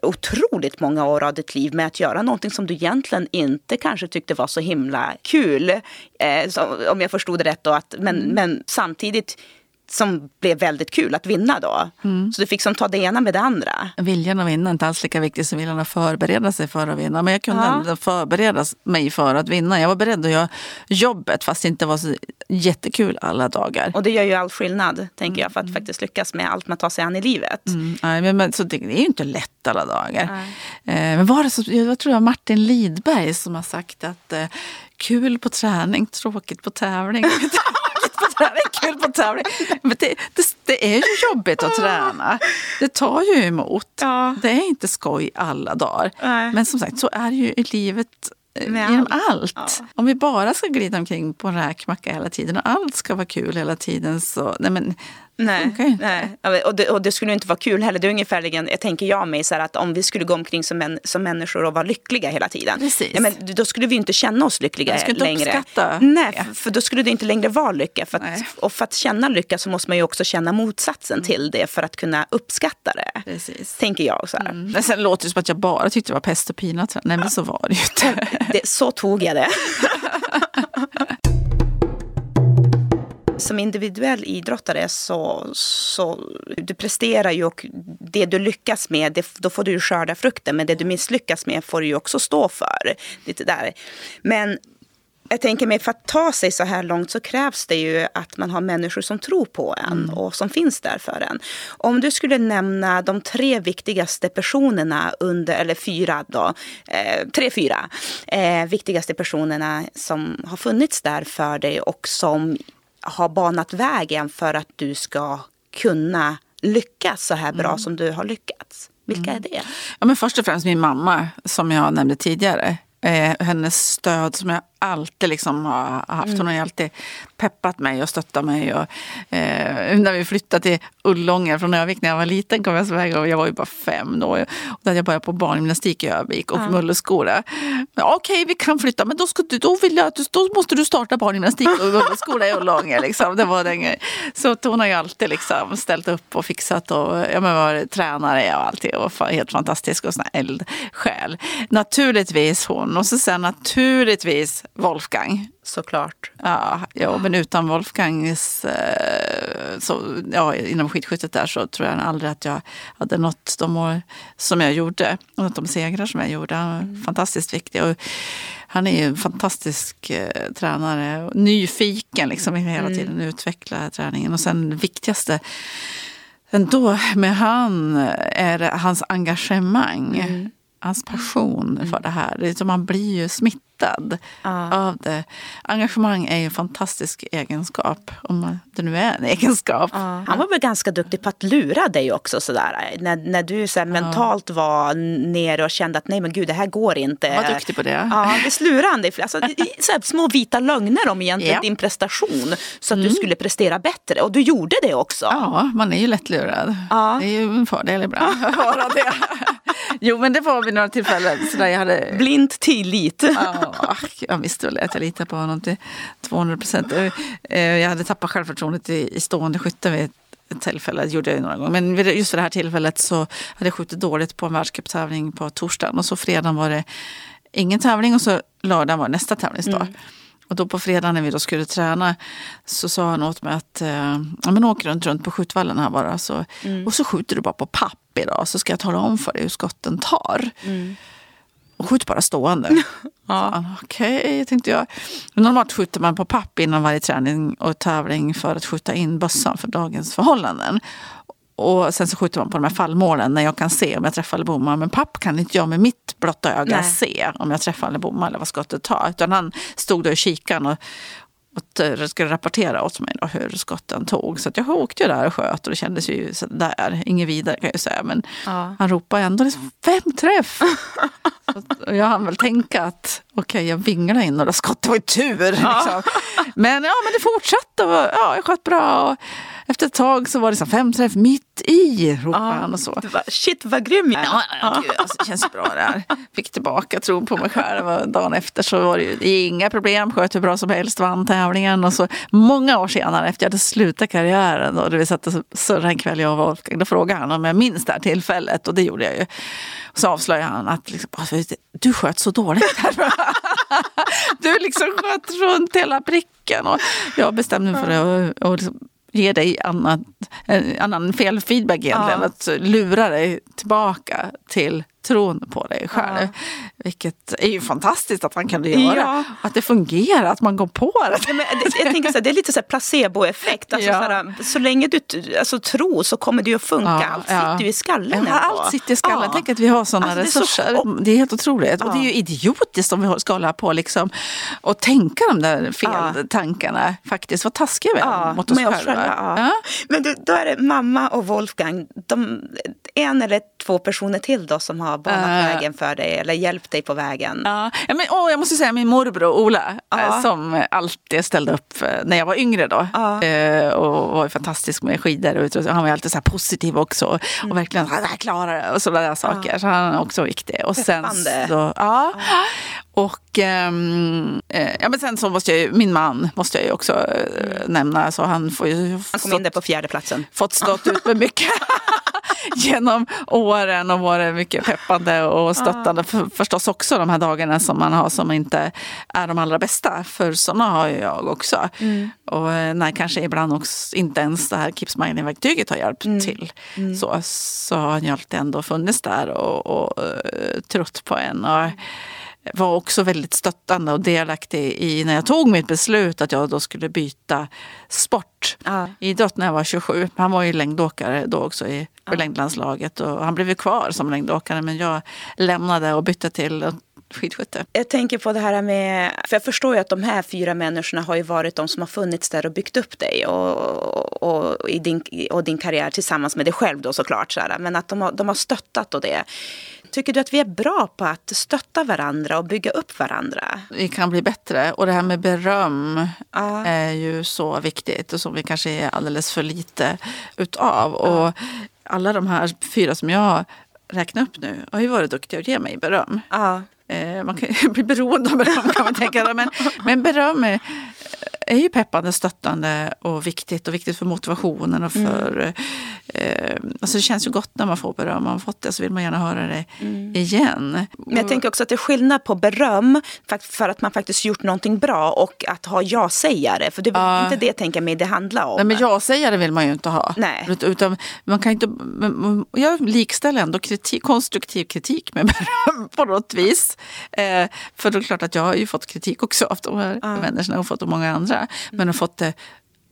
Speaker 1: otroligt många år av ditt liv med att göra någonting som du egentligen inte kanske tyckte var så himla kul. Eh, så, om jag förstod det rätt då. Att, men, mm. men samtidigt som blev väldigt kul att vinna då. Mm. Så du fick som ta det ena med det andra.
Speaker 2: Viljan att vinna är inte alls lika viktig som viljan att förbereda sig för att vinna. Men jag kunde ja. ändå förbereda mig för att vinna. Jag var beredd att göra jobbet fast det inte var så jättekul alla dagar.
Speaker 1: Och det gör ju all skillnad, tänker jag, för att mm. faktiskt lyckas med allt man tar sig an i livet.
Speaker 2: Mm. Nej, men, men, så det, det är ju inte lätt alla dagar. Eh, men var det så, jag tror det var Martin Lidberg som har sagt att eh, kul på träning, tråkigt på tävling. träning, kul på tävling. Men det, det, det, är ju jobbigt att träna. Det tar ju emot. Ja. Det är inte skoj alla dagar. Nej. Men som sagt, så är det ju i livet eh, med genom allt. allt. Ja. Om vi bara ska glida omkring på en räkmacka hela tiden och allt ska vara kul hela tiden så... Nej, men
Speaker 1: Nej, nej. Och, det, och det skulle inte vara kul heller. Det är ungefärligen, jag tänker jag mig så att om vi skulle gå omkring som, en, som människor och vara lyckliga hela tiden.
Speaker 2: Precis.
Speaker 1: Ja, men då skulle vi inte känna oss lyckliga
Speaker 2: jag inte
Speaker 1: längre.
Speaker 2: Uppskatta.
Speaker 1: Nej, för, för då skulle det inte längre vara lycka. För att, och för att känna lycka så måste man ju också känna motsatsen mm. till det för att kunna uppskatta det.
Speaker 2: Precis.
Speaker 1: Tänker jag. Så mm.
Speaker 2: Men sen låter det som att jag bara tyckte det var pest och pina. Nej men så var det ju inte.
Speaker 1: Det, så tog jag det. som individuell idrottare så, så du presterar ju och det du lyckas med, det, då får du skörda frukten. Men det du misslyckas med får du ju också stå för. Lite där. Men jag tänker mig för att ta sig så här långt så krävs det ju att man har människor som tror på en mm. och som finns där för en. Om du skulle nämna de tre viktigaste personerna under, eller fyra då, eh, tre, fyra eh, viktigaste personerna som har funnits där för dig och som har banat vägen för att du ska kunna lyckas så här bra mm. som du har lyckats? Vilka mm. är det?
Speaker 2: Ja, men först och främst min mamma, som jag nämnde tidigare. Eh, hennes stöd som jag alltid liksom har haft. Hon har alltid peppat mig och stöttat mig. Och, eh, när vi flyttade till Ullånger från Övik när jag var liten kom jag iväg och jag var ju bara fem då. Och då hade jag börjat på barngymnastik i Övik och ja. mulleskola. Okej, okay, vi kan flytta men då, ska du, då, vill jag, då måste du starta barngymnastik och mulleskola i Ullånger. Liksom. Det var den Så hon har ju alltid liksom ställt upp och fixat och ja, men var tränare och alltid. Och helt fantastisk och sån eldsjäl. Naturligtvis hon och så sen naturligtvis Wolfgang.
Speaker 1: Såklart.
Speaker 2: Ja, ja men utan Wolfgangs... Eh, så, ja, inom skidskyttet där så tror jag aldrig att jag hade nått de år som jag gjorde. Och de segrar som jag gjorde. Han var mm. fantastiskt viktig. Och han är ju en fantastisk eh, tränare. Nyfiken liksom hela mm. tiden. Utveckla träningen. Och sen det viktigaste ändå med han är hans engagemang. Mm. Hans passion för det här. Det är som man blir ju smittad smittad ja. av det. Engagemang är ju en fantastisk egenskap, om det nu är en egenskap.
Speaker 1: Ja. Han var väl ganska duktig på att lura dig också sådär. När, när du så ja. mentalt var nere och kände att nej men gud det här går inte.
Speaker 2: Han var duktig på det.
Speaker 1: Ja, visst lurade han dig? Alltså, så små vita lögner om egentligen din prestation. Så att mm. du skulle prestera bättre. Och du gjorde det också.
Speaker 2: Ja, man är ju lättlurad. Ja. Det är ju en fördel ibland att höra det. Jo men det var vid några tillfällen. Så där jag hade...
Speaker 1: Blint tillit.
Speaker 2: Ja, jag visste väl att jag litade på honom till 200 procent. Eh, jag hade tappat självförtroendet i, stående skytte vid ett tillfälle. Det gjorde jag några gånger. Men just för det här tillfället så hade jag skjutit dåligt på en världscuptävling på torsdagen. Och så fredagen var det ingen tävling och så lördagen var nästa tävlingsdag. Mm. Och då på fredagen när vi då skulle träna så sa han åt mig att eh, ja, men åk runt, runt på skjutvallen här bara. Så, mm. Och så skjuter du bara på papp idag så ska jag tala om för dig hur skotten tar. Mm. Och skjut bara stående. ja. Okej, okay, tänkte jag. Normalt skjuter man på papp innan varje träning och tävling för att skjuta in bössan för dagens förhållanden. Och sen så skjuter man på de här fallmålen när jag kan se om jag träffar eller bommar. Men papp kan inte jag med mitt blotta öga Nej. se om jag träffar eller bommar eller vad skottet tar. Utan han stod då i kikaren och, och skulle rapportera åt mig då hur skotten tog. Så jag åkte ju där och sköt och det kändes ju sådär, inget vidare kan jag säga. Men ja. han ropade ändå liksom, fem träff! och jag hann väl tänka att okej, okay, jag vinglade in några skott, det var ju tur. Ja. Liksom. Men ja, men det fortsatte och ja, jag sköt bra. Och, efter ett tag så var det så fem träff mitt i, ropade ja, han och så.
Speaker 1: Var, shit vad grym
Speaker 2: jag ja, ja, gud, alltså, Det känns bra det här. Fick tillbaka tron på mig själv. Och dagen efter så var det ju inga problem, sköt hur bra som helst, vann tävlingen. Och så många år senare, efter jag hade slutat karriären, då, vi satt och surrade en kväll jag och Wolfgang, då frågade han om jag minns det här tillfället. Och det gjorde jag ju. Och så avslöjade han att liksom, du sköt så dåligt. du liksom sköt runt hela pricken. Och jag bestämde mig för. Och, och liksom, ge dig annat, annan fel feedback egentligen. Ja. Att lura dig tillbaka till tron på dig själv. Ja. Vilket är ju fantastiskt att man kan göra. Ja. Att det fungerar, att man går på det.
Speaker 1: Ja, men jag tänker så här, det är lite så placeboeffekt. Alltså, ja. så, här, så länge du alltså, tror så kommer det ju att funka. Allt sitter ju i skallen.
Speaker 2: Ja, allt sitter i skallen. Tänk att vi har sådana alltså, resurser. Det är, så... det är, helt otroligt. Och det är ju idiotiskt om vi ska hålla på liksom, och tänka de där feltankarna. Faktiskt, vad taskiga vi är mot oss själva. själva
Speaker 1: Men du, då är det mamma och Wolfgang. De, en eller två personer till då som har banat uh, vägen för dig eller hjälpt dig på vägen?
Speaker 2: Ja, men, oh, jag måste säga min morbror Ola uh. som alltid ställde upp eh, när jag var yngre då. Uh. och var fantastisk med skidor och utrustning. Han var alltid så positiv också mm. och verkligen klarar det och sådana där saker. Så han är också viktig. Och sen så, ja. Och ähm, ja, men sen så måste jag ju, min man måste jag ju också äh, nämna. Så han får ju
Speaker 1: han kom in där på fjärde platsen.
Speaker 2: Fått stått ut med mycket. genom åren och varit mycket peppande och stöttande. För, förstås också de här dagarna som man har som inte är de allra bästa. För sådana har ju jag också. Mm. Och eh, när kanske ibland också inte ens det här Keep Smiling-verktyget har hjälpt mm. till. Mm. Så, så har han ju alltid ändå funnits där och, och uh, trott på en. Och, var också väldigt stöttande och delaktig i när jag tog mitt beslut att jag då skulle byta sport. Ja. Idrott när jag var 27. Han var ju längdåkare då också i ja. längdlandslaget och han blev ju kvar som längdåkare men jag lämnade och bytte till skidskytte.
Speaker 1: Jag tänker på det här med, för jag förstår ju att de här fyra människorna har ju varit de som har funnits där och byggt upp dig och, och, och i din, och din karriär tillsammans med dig själv då såklart. Så. Men att de har, de har stöttat och det. Tycker du att vi är bra på att stötta varandra och bygga upp varandra?
Speaker 2: Vi kan bli bättre. Och det här med beröm ja. är ju så viktigt och som vi kanske är alldeles för lite utav. Ja. Och alla de här fyra som jag räknar upp nu har ju varit duktiga att ge mig beröm. Ja. Eh, man kan ju bli beroende av beröm kan man tänka. Men, men beröm är, är ju peppande, stöttande och viktigt. Och viktigt för motivationen och för... Mm. Eh, alltså det känns ju gott när man får beröm. Om man fått det så vill man gärna höra det mm. igen.
Speaker 1: Men jag tänker också att det är skillnad på beröm för att man faktiskt gjort någonting bra och att ha ja-sägare. För det är uh, inte det tänker mig det handlar om.
Speaker 2: Nej, men ja-sägare vill man ju inte ha. Nej. Utan man kan inte, jag likställer ändå kritik, konstruktiv kritik med beröm på något vis. Eh, för det är klart att jag har ju fått kritik också av de här uh. människorna och fått av många andra. Men har fått det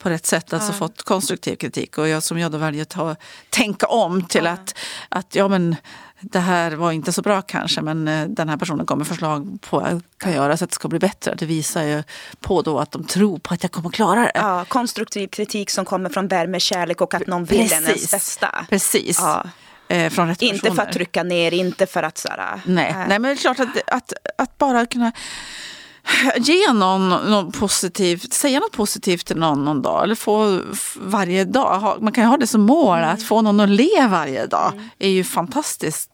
Speaker 2: på rätt sätt, alltså uh. fått konstruktiv kritik. Och jag som jag då väljer att ta, tänka om till uh. att, att ja men det här var inte så bra kanske men eh, den här personen kommer förslag på vad jag kan göra så att det ska bli bättre. Det visar ju på då att de tror på att jag kommer klara det.
Speaker 1: Ja, konstruktiv kritik som kommer från värme, kärlek och att någon vill Precis. ens bästa.
Speaker 2: Precis. Ja. Eh, från rätt
Speaker 1: inte för att trycka ner, inte för att sådär.
Speaker 2: Nej, äh. nej men det är klart att, att, att bara kunna ge någon, någon positivt, säga något positivt till någon någon dag. Eller få varje dag. Man kan ju ha det som mål, mm. att få någon att le varje dag. Mm. är ju fantastiskt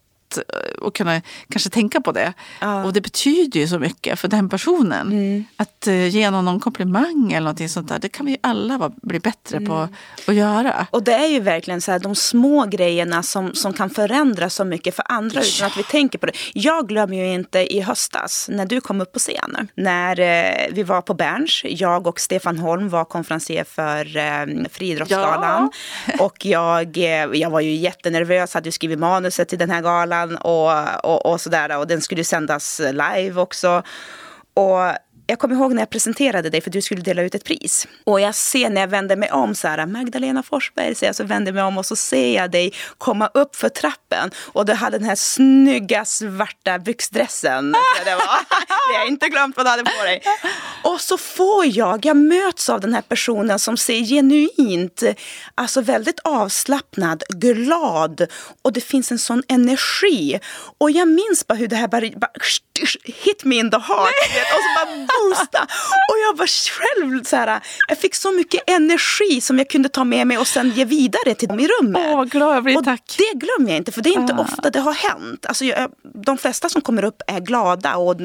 Speaker 2: och kunna kanske tänka på det. Ja. Och det betyder ju så mycket för den personen. Mm. Att uh, ge någon någon komplimang eller någonting sånt där, det kan vi ju alla bli bättre mm. på att göra.
Speaker 1: Och det är ju verkligen så här, de små grejerna som, som kan förändra så mycket för andra ja. utan att vi tänker på det. Jag glömmer ju inte i höstas när du kom upp på scen. När uh, vi var på Berns, jag och Stefan Holm var konferencier för uh, Friidrottsgalan. Ja. och jag, jag var ju jättenervös, hade ju skrivit manuset till den här galan galan och, och, och sådär. Och den skulle sändas live också. Och jag kommer ihåg när jag presenterade dig för du skulle dela ut ett pris. Och jag ser när jag vänder mig om så här, Magdalena Forsberg, så jag så vänder mig om och så ser jag dig komma upp för trappen. Och du hade den här snygga svarta byxdressen. Det var. Jag har inte glömt vad du hade på dig. Och så får jag, jag möts av den här personen som ser genuint, alltså väldigt avslappnad, glad. Och det finns en sån energi. Och jag minns bara hur det här bara, bara hit me in the heart. Och så bara boosta. Och jag var själv så här, jag fick så mycket energi som jag kunde ta med mig och sen ge vidare till dem i rummet.
Speaker 2: Åh, glad jag blir,
Speaker 1: och
Speaker 2: tack.
Speaker 1: Det glömmer jag inte, för det är inte ah. ofta det har hänt. Alltså, jag, de flesta som kommer upp är glada och,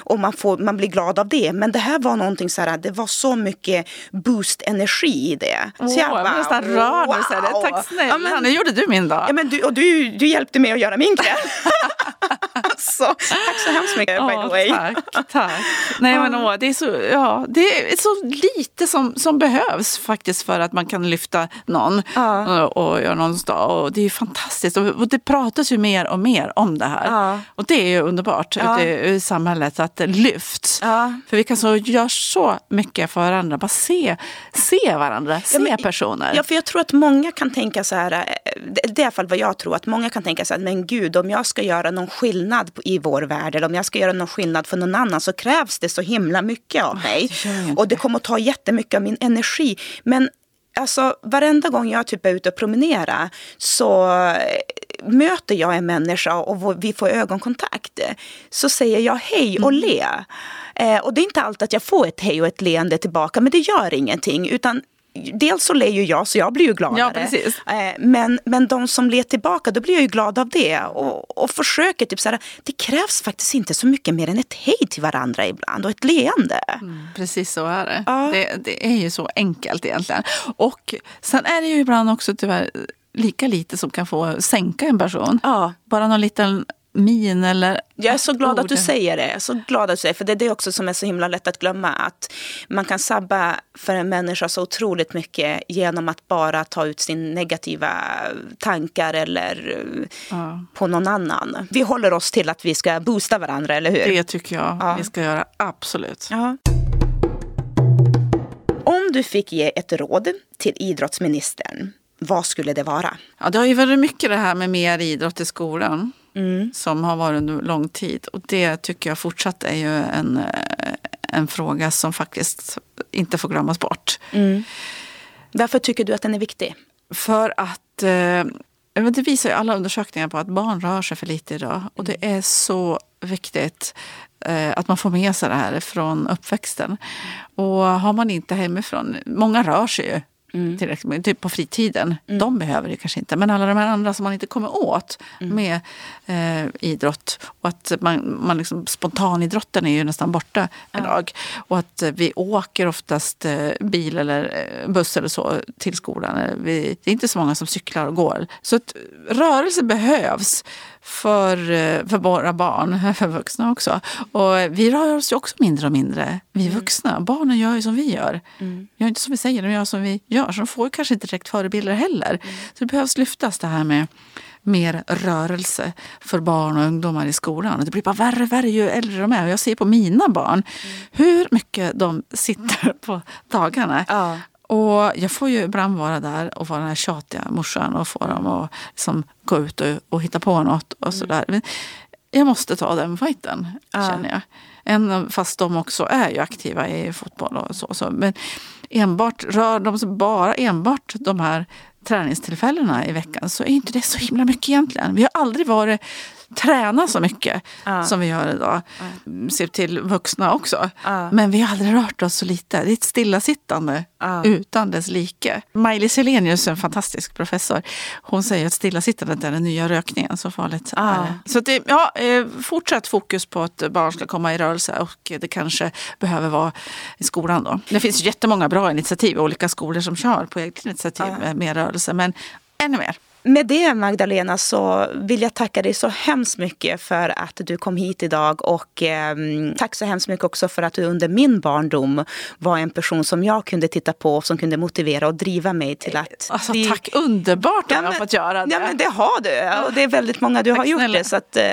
Speaker 1: och man, får, man blir glad av det. Men det här var någonting så här, det var så mycket boost-energi i det.
Speaker 2: Så oh, jag bara, jag nästan rörd wow. Tack snälla, ja, men, nu gjorde du min dag.
Speaker 1: Ja, men du, och du, du hjälpte mig att göra min kväll. så, tack så hemskt mycket, oh, by the way.
Speaker 2: Tack, tack. Nej, men, åh, det, är så, ja, det är så lite som, som behövs faktiskt för att man kan lyfta någon ja. och, och göra någons dag. Och det är fantastiskt. Och, och, det pratas ju mer och mer om det här. Ja. Och det är ju underbart ja. ute i, samhället att det lyfts. För vi kan så, göra så mycket för varandra. Bara se, se varandra, se men, personer.
Speaker 1: Ja, för jag tror att många kan tänka så här, eh, det är i alla fall vad jag tror, att många kan tänka så här, men gud, om jag ska göra någon skillnad i vår värld eller om jag ska göra någon skillnad för någon annan så krävs det så himla mycket av mig. Och det kommer att ta jättemycket av min energi. Men alltså, varenda gång jag typ är ute och promenerar så eh, möter jag en människa och vi får ögonkontakt. Så säger jag hej och mm. le. Eh, och det är inte alltid att jag får ett hej och ett leende tillbaka, men det gör ingenting. Utan dels så ler ju jag så jag blir ju gladare.
Speaker 2: Ja, precis.
Speaker 1: Eh, men, men de som ler tillbaka då blir jag ju glad av det. Och, och försöker typ så här, det krävs faktiskt inte så mycket mer än ett hej till varandra ibland och ett leende. Mm,
Speaker 2: precis så är det. Ja. det. Det är ju så enkelt egentligen. Och sen är det ju ibland också tyvärr lika lite som kan få sänka en person. Ja. Bara någon liten min eller
Speaker 1: Jag är så glad ord. att du säger det. Så glad att du säger, för det är det också som är så himla lätt att glömma. Att man kan sabba för en människa så otroligt mycket genom att bara ta ut sin negativa tankar eller ja. på någon annan. Vi håller oss till att vi ska boosta varandra, eller hur?
Speaker 2: Det tycker jag ja. vi ska göra, absolut. Ja.
Speaker 1: Om du fick ge ett råd till idrottsministern vad skulle det vara?
Speaker 2: Ja, det har ju varit mycket det här med mer idrott i skolan. Mm. som har varit under lång tid. Och det tycker jag fortsatt är ju en, eh, en fråga som faktiskt inte får glömmas bort. Mm.
Speaker 1: Varför tycker du att den är viktig?
Speaker 2: För att eh, det visar ju alla undersökningar på att barn rör sig för lite idag. Och det är så viktigt eh, att man får med sig det här från uppväxten. Och har man inte hemifrån, många rör sig ju Mm. Tillräckligt typ på fritiden. Mm. De behöver det kanske inte. Men alla de här andra som man inte kommer åt mm. med eh, idrott. Och att man, man liksom, spontanidrotten är ju nästan borta ja. idag. Och att eh, vi åker oftast eh, bil eller eh, buss eller så till skolan. Vi, det är inte så många som cyklar och går. Så att rörelse behövs för, eh, för våra barn, för vuxna också. Och vi rör oss ju också mindre och mindre, vi mm. vuxna. Barnen gör ju som vi gör. Mm. Gör inte som vi säger, de gör som vi gör. Så de får ju kanske inte direkt förebilder heller. Mm. Så det behövs lyftas det här med mer rörelse för barn och ungdomar i skolan. Det blir bara värre och värre ju äldre de är. Och jag ser på mina barn mm. hur mycket de sitter på dagarna. Ja. Och jag får ju ibland vara där och vara den här tjatiga morsan och få dem att liksom gå ut och, och hitta på något och mm. sådär. Men jag måste ta den fighten, ja. känner jag. Än, fast de också är ju aktiva i fotboll och så. så. Men enbart, rör de sig bara enbart de här träningstillfällena i veckan så är inte det så himla mycket egentligen. Vi har aldrig varit träna så mycket ja. som vi gör idag. Ja. Se till vuxna också. Ja. Men vi har aldrig rört oss så lite. Det är ett stillasittande utan dess like. Maj-Lis Helenius, en fantastisk professor, hon säger att stillasittandet är den nya rökningen. Så farligt är det. Så det, ja, eh, fortsatt fokus på att barn ska komma i rörelse och det kanske behöver vara i skolan då. Det finns jättemånga bra initiativ, olika skolor som kör på eget initiativ med rörelse. Men ännu mer
Speaker 1: med det Magdalena så vill jag tacka dig så hemskt mycket för att du kom hit idag och eh, tack så hemskt mycket också för att du under min barndom var en person som jag kunde titta på som kunde motivera och driva mig till att...
Speaker 2: Alltså, det... Tack, underbart att ja, jag har fått göra det.
Speaker 1: Ja men det har du och det är väldigt många du tack, har gjort snälla. det så att, eh,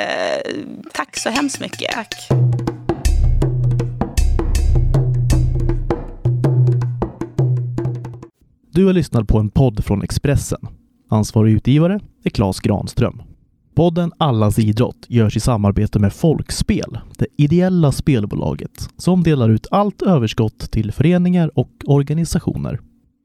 Speaker 1: tack så hemskt mycket.
Speaker 2: Tack.
Speaker 3: Du har lyssnat på en podd från Expressen. Ansvarig utgivare är Klas Granström. Podden Allas idrott görs i samarbete med Folkspel, det ideella spelbolaget som delar ut allt överskott till föreningar och organisationer.